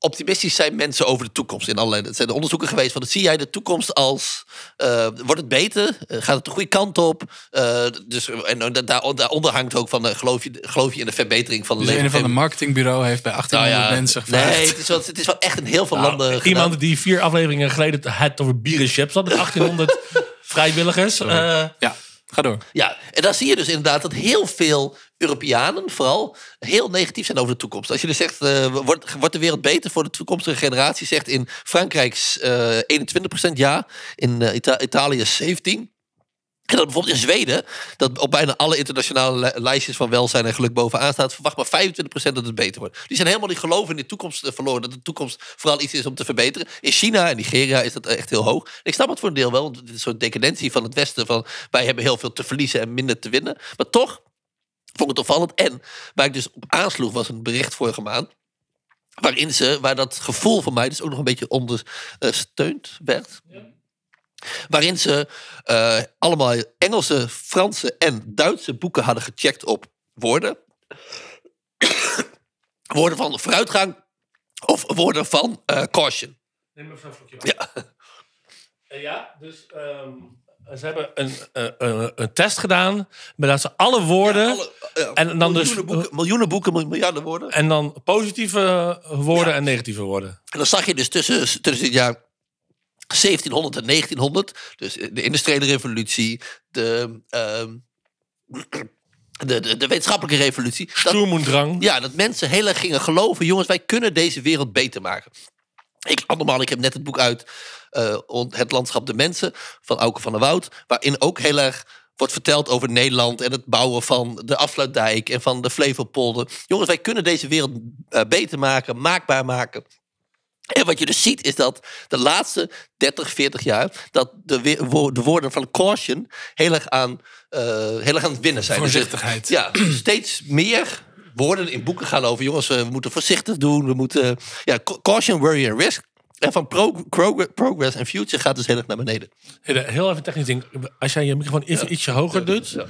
optimistisch zijn mensen over de toekomst. In allerlei, het zijn onderzoeken geweest van, zie jij de toekomst als, eh, wordt het beter? Eh, gaat het de goede kant op? Eh, dus, en daar, daaronder hangt ook van, eh, geloof, je, geloof je in de verbetering van de Dus een leven? van de marketingbureau heeft bij 1800 Nou ja, mensen gevraagd. Nee, het is, wel, het is wel echt in heel veel Nou, landen gedaan. iemand die vier afleveringen geleden het over bierenchips had met 1800 (laughs) vrijwilligers. Eh, Ja, ga door. Ja, en dan zie je dus inderdaad dat heel veel Europeanen vooral heel negatief zijn over de toekomst. Als je dus zegt, eh, wordt, wordt de wereld beter voor de toekomstige generatie? Zegt in Frankrijk eh 21% ja, in eh, Ita- Italië 17%. En dat bijvoorbeeld in Zweden, dat op bijna alle internationale li- lijstjes van welzijn en geluk bovenaan staat, verwacht maar 25% dat het beter wordt. Die zijn helemaal niet geloven in de toekomst eh, verloren, dat de toekomst vooral iets is om te verbeteren. In China en Nigeria is dat echt heel hoog. Ik snap het voor een deel wel, want het is een soort decadentie van het Westen, van wij hebben heel veel te verliezen en minder te winnen. Maar toch vond ik het opvallend. En waar ik dus op aansloeg was een bericht vorige maand. Waarin ze, waar dat gevoel van mij dus ook nog een beetje ondersteund werd. Waarin ze eh, allemaal Engelse, Franse en Duitse boeken hadden gecheckt op woorden. (coughs) woorden van vooruitgang of woorden van eh, caution. Ja. Ja, dus ehm, ze hebben een, een, een, een test gedaan. Maar dat ze alle woorden. Alle- ja, en dan dus- miljoenen boeken, miljoenen boeken, miljarden woorden. En dan positieve woorden Ja. en negatieve woorden. En dan zag je dus tussen, tussen het jaar 1700 en 1900, dus de industriële revolutie, de, ehm, de, de, de wetenschappelijke revolutie, dat, Stoermoendrang. ja, dat mensen heel erg gingen geloven, jongens, wij kunnen deze wereld beter maken. Ik, allemaal, ik heb net het boek uit, eh, Het landschap de mensen, van Auke van der Woud, waarin ook heel erg wordt verteld over Nederland en het bouwen van de afsluitdijk en van de Flevopolder. Jongens, wij kunnen deze wereld eh, beter maken, maakbaar maken. En wat je dus ziet is dat de laatste 30, 40 jaar... dat de, de woorden van caution heel erg aan, eh, heel erg aan het winnen zijn. Dus, Voorzichtigheid. ja, steeds meer woorden in boeken gaan over... jongens, we moeten voorzichtig doen. We moeten... Ja, ca- caution, worry en risk. En van pro- progr- progress en future gaat dus heel erg naar beneden. Heel heel even technisch ding. Als jij je microfoon even ietsje hoger doet, Ja,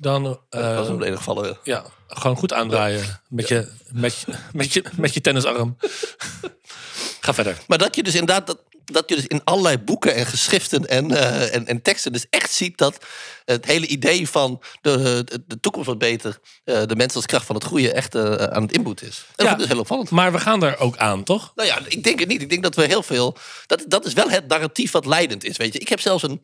dan dat was in ieder geval... ja, gewoon goed aandraaien met, je, met, je, met, je, met je tennisarm. (laughs) Ga verder. Maar dat je dus inderdaad dat, dat je dus in allerlei boeken en geschriften en, eh, en, en teksten dus echt ziet dat het hele idee van de, de, toekomst wordt beter, eh, de mens als kracht van het goede echt eh, aan het inboet is. En dat Ja. vind ik dus heel opvallend. Maar we gaan er ook aan, toch? Nou ja, ik denk het niet. Ik denk dat we heel veel. Dat, dat is wel het narratief wat leidend is. Weet je, ik heb zelfs een.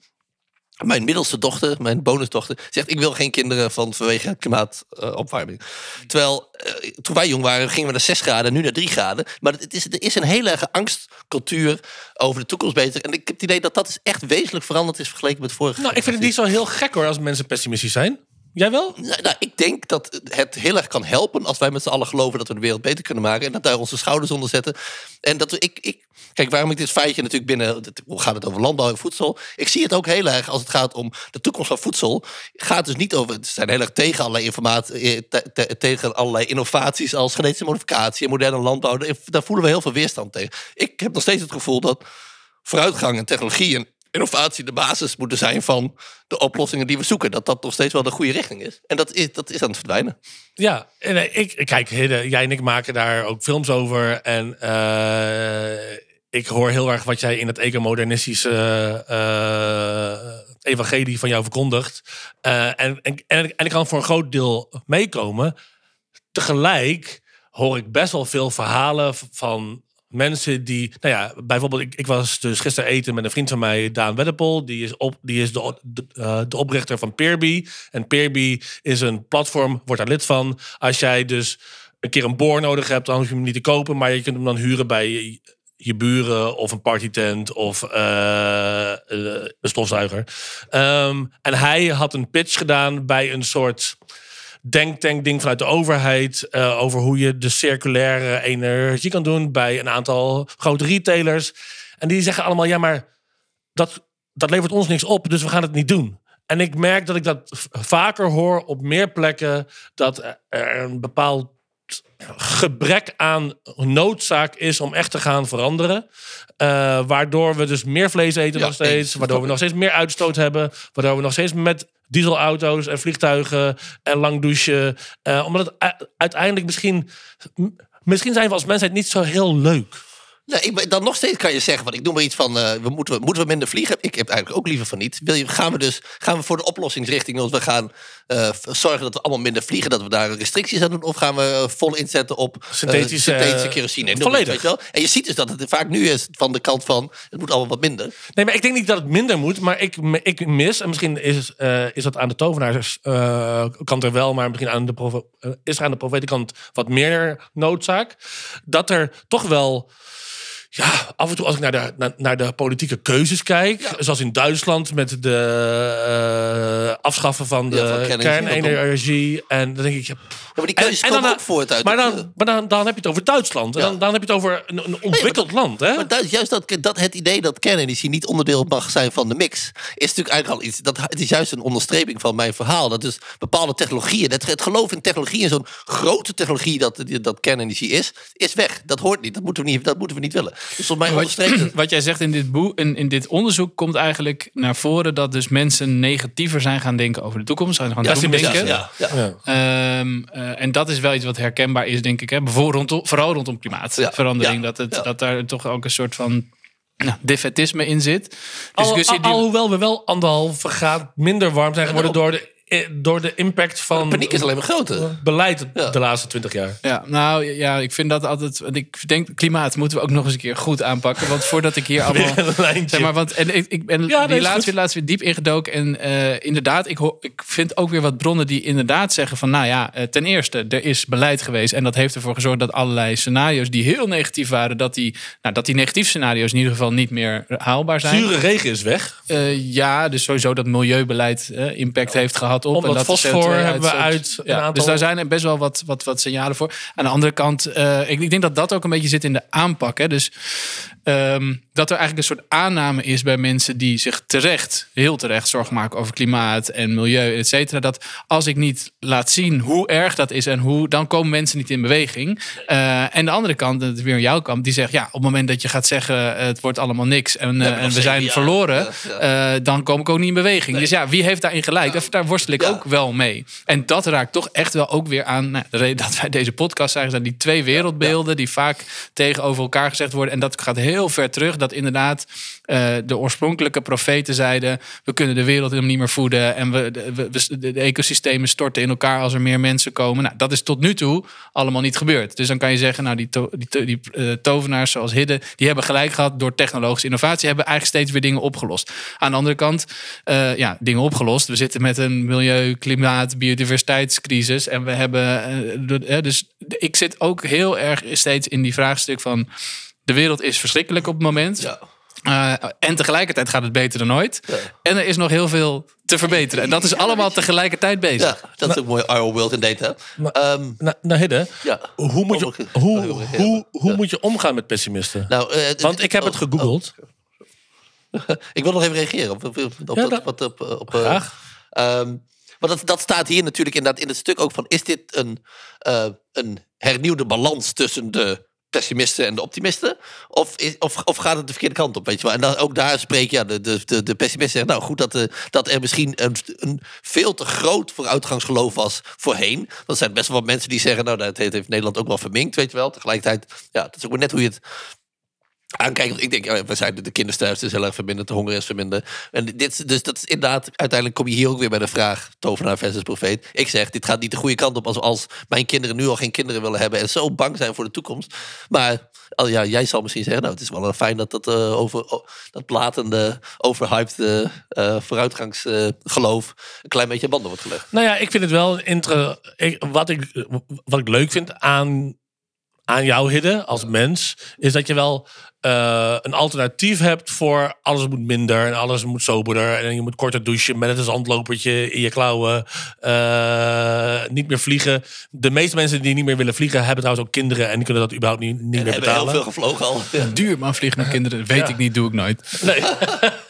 Mijn middelste dochter, mijn bonusdochter, zegt: Ik wil geen kinderen van vanwege klimaatopwarming. Terwijl eh, toen wij jong waren, gingen we naar 6 graden, nu naar 3 graden. Maar het is, er is een hele erge angstcultuur over de toekomst beter. En ik heb het idee dat dat is echt wezenlijk veranderd is vergeleken met vorige Nou, ik vind het niet zo heel gek hoor als mensen pessimistisch zijn. Jij wel? Nou, nou, ik denk dat het heel erg kan helpen als wij met z'n allen geloven dat we de wereld beter kunnen maken. En dat daar onze schouders onder zetten. En dat we, ik, ik, kijk, waarom ik dit feitje natuurlijk binnen, hoe gaat het over landbouw en voedsel? Ik zie het ook heel erg als het gaat om de toekomst van voedsel. Gaat dus niet over, ze zijn heel erg tegen allerlei informatie, eh, te- te- tegen allerlei innovaties als genetische modificatie en moderne landbouw. Daar voelen we heel veel weerstand tegen. Ik heb nog steeds het gevoel dat vooruitgang en technologie en innovatie de basis moeten zijn van de oplossingen die we zoeken. Dat dat nog steeds wel de goede richting is. En dat is, dat is aan het verdwijnen. Ja, en eh, ik, kijk, jij en ik maken daar ook films over. En eh, ik hoor heel erg wat jij in het ecomodernistische eh, evangelie van jou verkondigt. En, en, en, en ik kan voor een groot deel meekomen. Tegelijk hoor ik best wel veel verhalen van mensen die, nou ja, bijvoorbeeld, ik, ik was dus gisteren eten met een vriend van mij, Daan Weddepol. Die is, op, die is de, de, eh, de oprichter van Peerby. En Peerby is een platform, wordt daar lid van. Als jij dus een keer een boor nodig hebt, dan hoef je hem niet te kopen, maar je kunt hem dan huren bij je, buren of een partytent of eh, eh, een stofzuiger. Ehm, en hij had een pitch gedaan bij een soort denktank ding vanuit de overheid eh, over hoe je de circulaire energie kan doen bij een aantal grote retailers. En die zeggen allemaal, ja, maar dat, dat levert ons niks op, dus we gaan het niet doen. En ik merk dat ik dat vaker hoor op meer plekken, dat er een bepaald gebrek aan noodzaak is om echt te gaan veranderen. Eh, waardoor we dus meer vlees eten Ja, nog steeds. Waardoor we nog steeds meer uitstoot hebben. Waardoor we nog steeds met dieselauto's en vliegtuigen en lang douchen. eh, omdat het uiteindelijk misschien... Misschien zijn we als mensheid niet zo heel leuk. Nee, ik, dan nog steeds kan je zeggen, want ik noem maar iets van, eh, we moeten, moeten we minder vliegen? Ik heb eigenlijk ook liever van niet. Wil je, gaan we dus gaan we voor de oplossingsrichting, als we gaan eh, zorgen dat we allemaal minder vliegen, dat we daar restricties aan doen, of gaan we eh, vol inzetten op Synthetische, synthetische kerosine? Volledig. je wel? En je ziet dus dat het vaak nu is van de kant van, het moet allemaal wat minder. Nee, maar ik denk niet dat het minder moet. Maar ik, ik mis, en misschien is, is dat aan de tovenaarskant er wel, maar misschien aan de is er aan de profetenkant wat meer noodzaak. Dat er toch wel. Ja, af en toe als ik naar de, naar, naar de politieke keuzes kijk, zoals in Duitsland met de eh, afschaffen van de Ja, van kernenergie. En dan denk ik, ja, maar die keuzes En- en komen dan- ook voort uit. maar, dan, maar dan, dan heb je het over Duitsland. En dan, dan heb je het over een, een ontwikkeld land. Hè? Maar dat, juist dat, dat het idee dat kernenergie niet onderdeel mag zijn van de mix, is natuurlijk eigenlijk al iets. Dat, het is juist een onderstreping van mijn verhaal. Dat dus bepaalde technologieën, het, het geloof in technologie en zo'n grote technologie dat, dat kernenergie is, is weg. Dat hoort niet. Dat moeten we niet, dat moeten we niet willen. Dus volgens mij. Wat jij zegt in dit, boek, in, in dit onderzoek komt eigenlijk naar voren dat dus mensen negatiever zijn gaan denken over de toekomst. Zijn gaan Ja, doemdenken. Ja, ja. Ja. Ehm, eh, en dat is wel iets wat herkenbaar is, denk ik. Hè? Bijvoorbeeld rondom, vooral rondom klimaatverandering. Ja, dat, het, ja. dat daar toch ook een soort van nou, defetisme in zit. Al, Discussie al- die- alhoewel we wel anderhalve graad minder warm zijn geworden door de, door de impact van Paniek is alleen maar groter. beleid Ja. de laatste twintig jaar. Ja, nou ja, ik vind dat altijd. want Ik denk, klimaat moeten we ook nog eens een keer goed aanpakken. Want voordat ik hier (laughs) allemaal. Weer een lijntje. Zeg maar, want en ik, ik ben Ja, die is laatst weer, laatst weer diep ingedoken. En eh, inderdaad, ik, hoor, ik vind ook weer wat bronnen die inderdaad zeggen van... nou ja, eh, ten eerste, er is beleid geweest. En dat heeft ervoor gezorgd dat allerlei scenario's die heel negatief waren... dat die, nou, dat die negatieve scenario's in ieder geval niet meer haalbaar zijn. Zure regen is weg. Eh, ja, dus sowieso dat milieubeleid eh, impact heeft gehad op. Omdat en dat fosfor CO2 hebben we uit een Ja, aantal- Dus daar zijn er best wel wat, wat, wat signalen voor. Aan de andere kant, eh, ik, ik denk dat dat ook een beetje zit in de aanpak. Hè. Dus ehm, dat er eigenlijk een soort aanname is bij mensen die zich terecht, heel terecht zorgen maken over klimaat en milieu, et cetera. Dat als ik niet laat zien hoe erg dat is en hoe, dan komen mensen niet in beweging. Eh, en de andere kant, dat is weer jouw kant, die zegt ja, op het moment dat je gaat zeggen het wordt allemaal niks en, eh, en we zijn verloren, dan kom ik ook niet in beweging. Dus ja, wie heeft daarin gelijk? Daar- Daar worstel ik Ja. ook wel mee. En dat raakt toch echt wel ook weer aan nou, de reden dat wij deze podcast zijn. Zijn die twee wereldbeelden die vaak tegenover elkaar gezegd worden. En dat gaat heel ver terug. Dat inderdaad eh, de oorspronkelijke profeten zeiden: we kunnen de wereld helemaal niet meer voeden. En we, de, we- ecosystemen storten in elkaar als er meer mensen komen. Nou, dat is tot nu toe allemaal niet gebeurd. Dus dan kan je zeggen: nou, die, to- die, to- die eh, tovenaars zoals Hidde, die hebben gelijk gehad door technologische innovatie. Hebben eigenlijk steeds weer dingen opgelost. Aan de andere kant, eh, ja, dingen opgelost. We zitten met een milieu, klimaat, biodiversiteitscrisis. En we hebben. eh, dus ik zit ook heel erg steeds in die vraagstuk van. De wereld is verschrikkelijk op het moment. Ja. Eh, en tegelijkertijd gaat het beter dan ooit. En er is nog heel veel te verbeteren. En dat is allemaal tegelijkertijd bezig. ja, dat is ook mooi. Our world in data. Maar- Ehm, Nou, nou Hidde, ja. hoe, moet je, hoe, hoe, hoe ja. moet je omgaan met pessimisten? Nou, eh, Want ik heb het oh, gegoogeld. oh. (laughs) Ik wil nog even reageren op, op, op, op, op, eh, Graag. Ehm, maar dat, dat staat hier natuurlijk inderdaad in het stuk ook van... is dit een, eh, een hernieuwde balans tussen de pessimisten en de optimisten? Of, is, of, of gaat het de verkeerde kant op, weet je wel? En dan, ook daar spreek ja, de, de, de, de pessimisten zeggen... nou goed, dat, eh, dat er misschien een, een veel te groot vooruitgangsgeloof was voorheen. Er zijn best wel wat mensen die zeggen... nou, dat heeft Nederland ook wel verminkt, weet je wel. Tegelijkertijd, ja, het is ook maar net hoe je het aankijken. Want ik denk, ja, we zijn de, de kindersterfte is heel erg verminderd, de honger is verminderd. En dit, dus dat is inderdaad, uiteindelijk kom je hier ook weer bij de vraag, tovenaar versus profeet. Ik zeg, dit gaat niet de goede kant op als, als mijn kinderen nu al geen kinderen willen hebben en zo bang zijn voor de toekomst. Maar al, ja, jij zal misschien zeggen, nou, het is wel fijn dat dat, eh, over, dat platende, overhyped eh, vooruitgangsgeloof een klein beetje banden wordt gelegd. Nou ja, ik vind het wel inter wat, ik, wat ik leuk vind aan, aan jou, Hidde, als mens, is dat je wel eh, een alternatief hebt voor alles moet minder en alles moet soberder. En je moet korter douchen met een zandlopertje in je klauwen. eh, niet meer vliegen. De meeste mensen die niet meer willen vliegen, hebben trouwens ook kinderen en die kunnen dat überhaupt niet, niet meer hebben heel betalen. veel gevlogen al. Ja. Duur man, vliegen met kinderen. Weet Ja. ik niet, doe ik nooit. Nee. (laughs)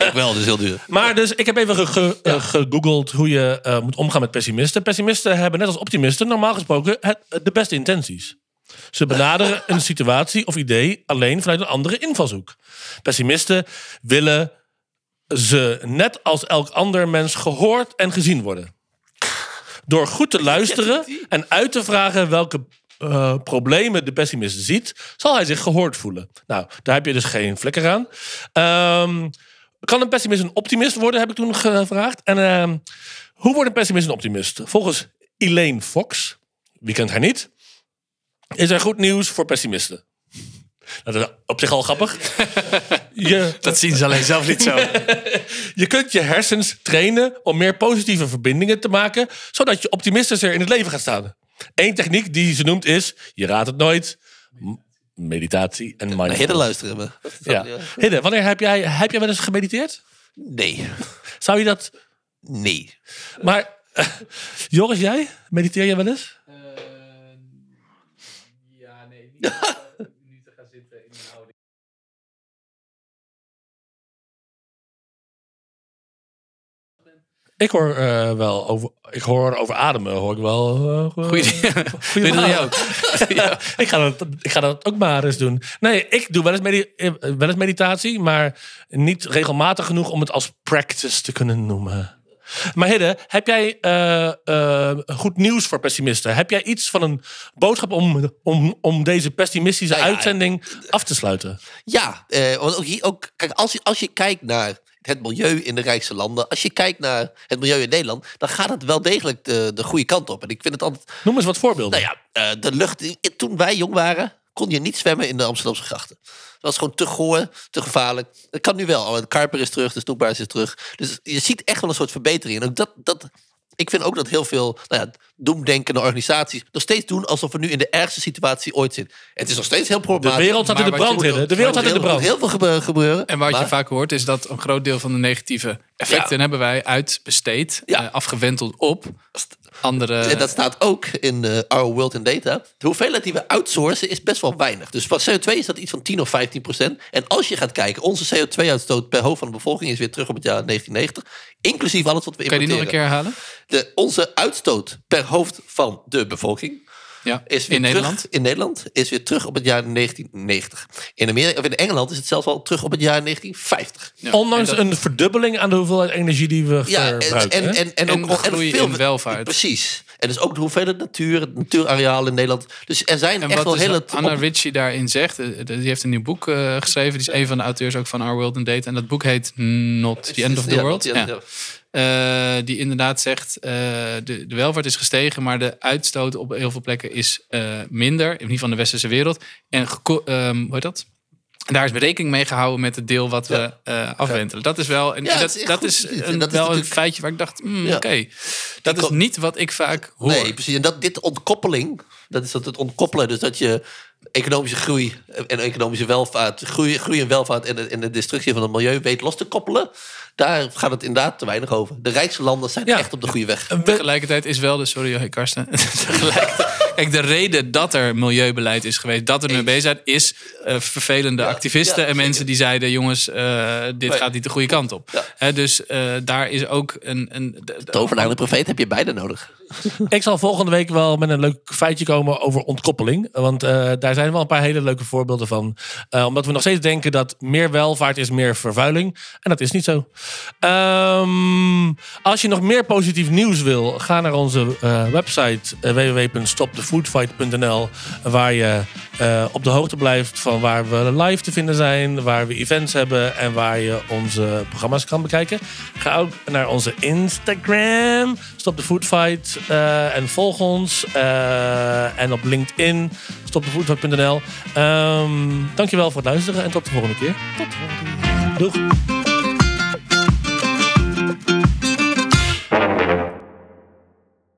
Ik wel, dus heel duur. Maar dus, ik heb even ge- ge- eh, gegoogeld hoe je eh, moet omgaan met pessimisten. Pessimisten hebben net als optimisten normaal gesproken het, de beste intenties. Ze benaderen een situatie of idee alleen vanuit een andere invalshoek. Pessimisten willen ze net als elk ander mens gehoord en gezien worden. Door goed te luisteren en uit te vragen welke eh, problemen de pessimist ziet, zal hij zich gehoord voelen. Nou, daar heb je dus geen flikker aan. Ehm, kan een pessimist een optimist worden, heb ik toen gevraagd. En ehm, hoe wordt een pessimist een optimist? Volgens Elaine Fox, wie kent haar niet, is er goed nieuws voor pessimisten. Dat is op zich al grappig. (laughs) Je, Dat zien ze alleen zelf niet zo. (laughs) je kunt je hersens trainen om meer positieve verbindingen te maken, zodat je optimistischer in het leven gaat staan. Eén techniek die ze noemt is, je raadt het nooit, meditatie en mindfulness. Hidden luisteren we. Wat is dat? Ja. Hidde, wanneer heb jij, heb jij wel eens gemediteerd? Nee. Zou je dat... Nee. Maar, (laughs) Joris, jij? Mediteer jij wel eens? Te gaan zitten in een houding. Ik hoor eh, wel over, ik hoor over ademen, hoor ik wel. eh, Goeie, doe je verhalen. ook. ja, ik, ga dat, ik ga dat ook maar eens doen. Nee, ik doe wel eens, medi- eh, wel eens meditatie, maar niet regelmatig genoeg om het als practice te kunnen noemen. Maar Hidde, heb jij eh, eh, goed nieuws voor pessimisten? Heb jij iets van een boodschap om, om, om deze pessimistische Nou ja, uitzending af te sluiten? Ja, eh, want ook hier ook, kijk, als je, als je kijkt naar het milieu in de rijkste landen, als je kijkt naar het milieu in Nederland, dan gaat het wel degelijk de, de goede kant op. En ik vind het altijd, Noem eens wat voorbeelden. nou ja, de lucht, toen wij jong waren, kon je niet zwemmen in de Amsterdamse grachten. Dat was gewoon te goor, te gevaarlijk. Dat kan nu wel. De Karper is terug, de snoekbaars is terug. Dus je ziet echt wel een soort verbetering. En ook dat, dat, ik vind ook dat heel veel nou ja, doemdenkende organisaties nog steeds doen alsof we nu in de ergste situatie ooit zitten. Het is nog steeds heel de problematisch. wereld staat in de brand. De wereld staat in de Er brand. heel veel gebe- gebeuren. En wat je vaak hoort is dat een groot deel van de negatieve effecten Ja. hebben wij uitbesteed, Ja. eh, afgewenteld op andere. En dat staat ook in eh, Our World in Data. De hoeveelheid die we outsourcen is best wel weinig. Dus van CO2 is dat iets van 10 of 15 procent. En als je gaat kijken, onze CO2-uitstoot per hoofd van de bevolking is weer terug op het jaar 1990. Inclusief alles wat we kan je die nog importeren. een keer herhalen? De, onze uitstoot per hoofd van de bevolking Ja, is weer in terug, Nederland. in Nederland is weer terug op het jaar 1990. In, Amerika, of in Engeland is het zelfs al terug op het jaar 1950. Ja, Ondanks en dat- een verdubbeling aan de hoeveelheid energie die we Ja, en, verbruiken. en, en, en, En ook groei veel, in welvaart. Precies. En dus ook de hoeveelheid natuur, het natuurareaal in Nederland. Dus er zijn En echt wel wat dus hele... Anna op- Ritchie daarin zegt, eh, die heeft een nieuw boek eh, geschreven. Die is een van de auteurs ook van Our World in Data. En dat boek heet Not the End of the Ja, World. ja, Eh, die inderdaad zegt, eh, de, de welvaart is gestegen, maar de uitstoot op heel veel plekken is eh, minder. In ieder geval in de westerse wereld. En ehm, hoe heet dat? En daar is berekening mee gehouden met het deel wat we afwentelen. Dat is wel, en Ja, dat, is dat is, een, Dat is wel een feitje waar ik dacht, hmm, Ja. oké. Dat Ik is niet wat ik vaak hoor. Nee, precies. En dat, dit ontkoppeling, dat is dat het ontkoppelen. Dus dat je economische groei en economische welvaart, groei, groei en welvaart en de, en de destructie van het milieu weet los te koppelen. Daar gaat het inderdaad te weinig over. De rijkste landen zijn Ja. echt op de goede weg. We- Tegelijkertijd is wel de, sorry hey Karsten, (laughs) tegelijkertijd, kijk de reden dat er milieubeleid is geweest, dat er mee bezig zijn, is eh, vervelende Ja, activisten ja, en mensen die zeiden, jongens, eh, dit Nee. gaat niet de goede kant op. Ja. Hè, dus eh, daar is ook een... een de- de- en de profeet heb je beide nodig. (laughs) Ik zal volgende week wel met een leuk feitje komen over ontkoppeling. Want eh, daar zijn wel een paar hele leuke voorbeelden van. Eh, omdat we nog steeds denken dat meer welvaart is meer vervuiling. En dat is niet zo. Ehm, als je nog meer positief nieuws wil, ga naar onze eh, website www.stopthefoodfight.nl Waar je eh, op de hoogte blijft van waar we live te vinden zijn, waar we events hebben en waar je onze programma's kan bekijken. Ga ook naar onze Instagram, Stop the Food Fight, eh, en volg ons. eh, en op LinkedIn, stopthefoodfight.nl. Ehm dankjewel voor het luisteren en tot de volgende keer. Tot de volgende keer. Doeg.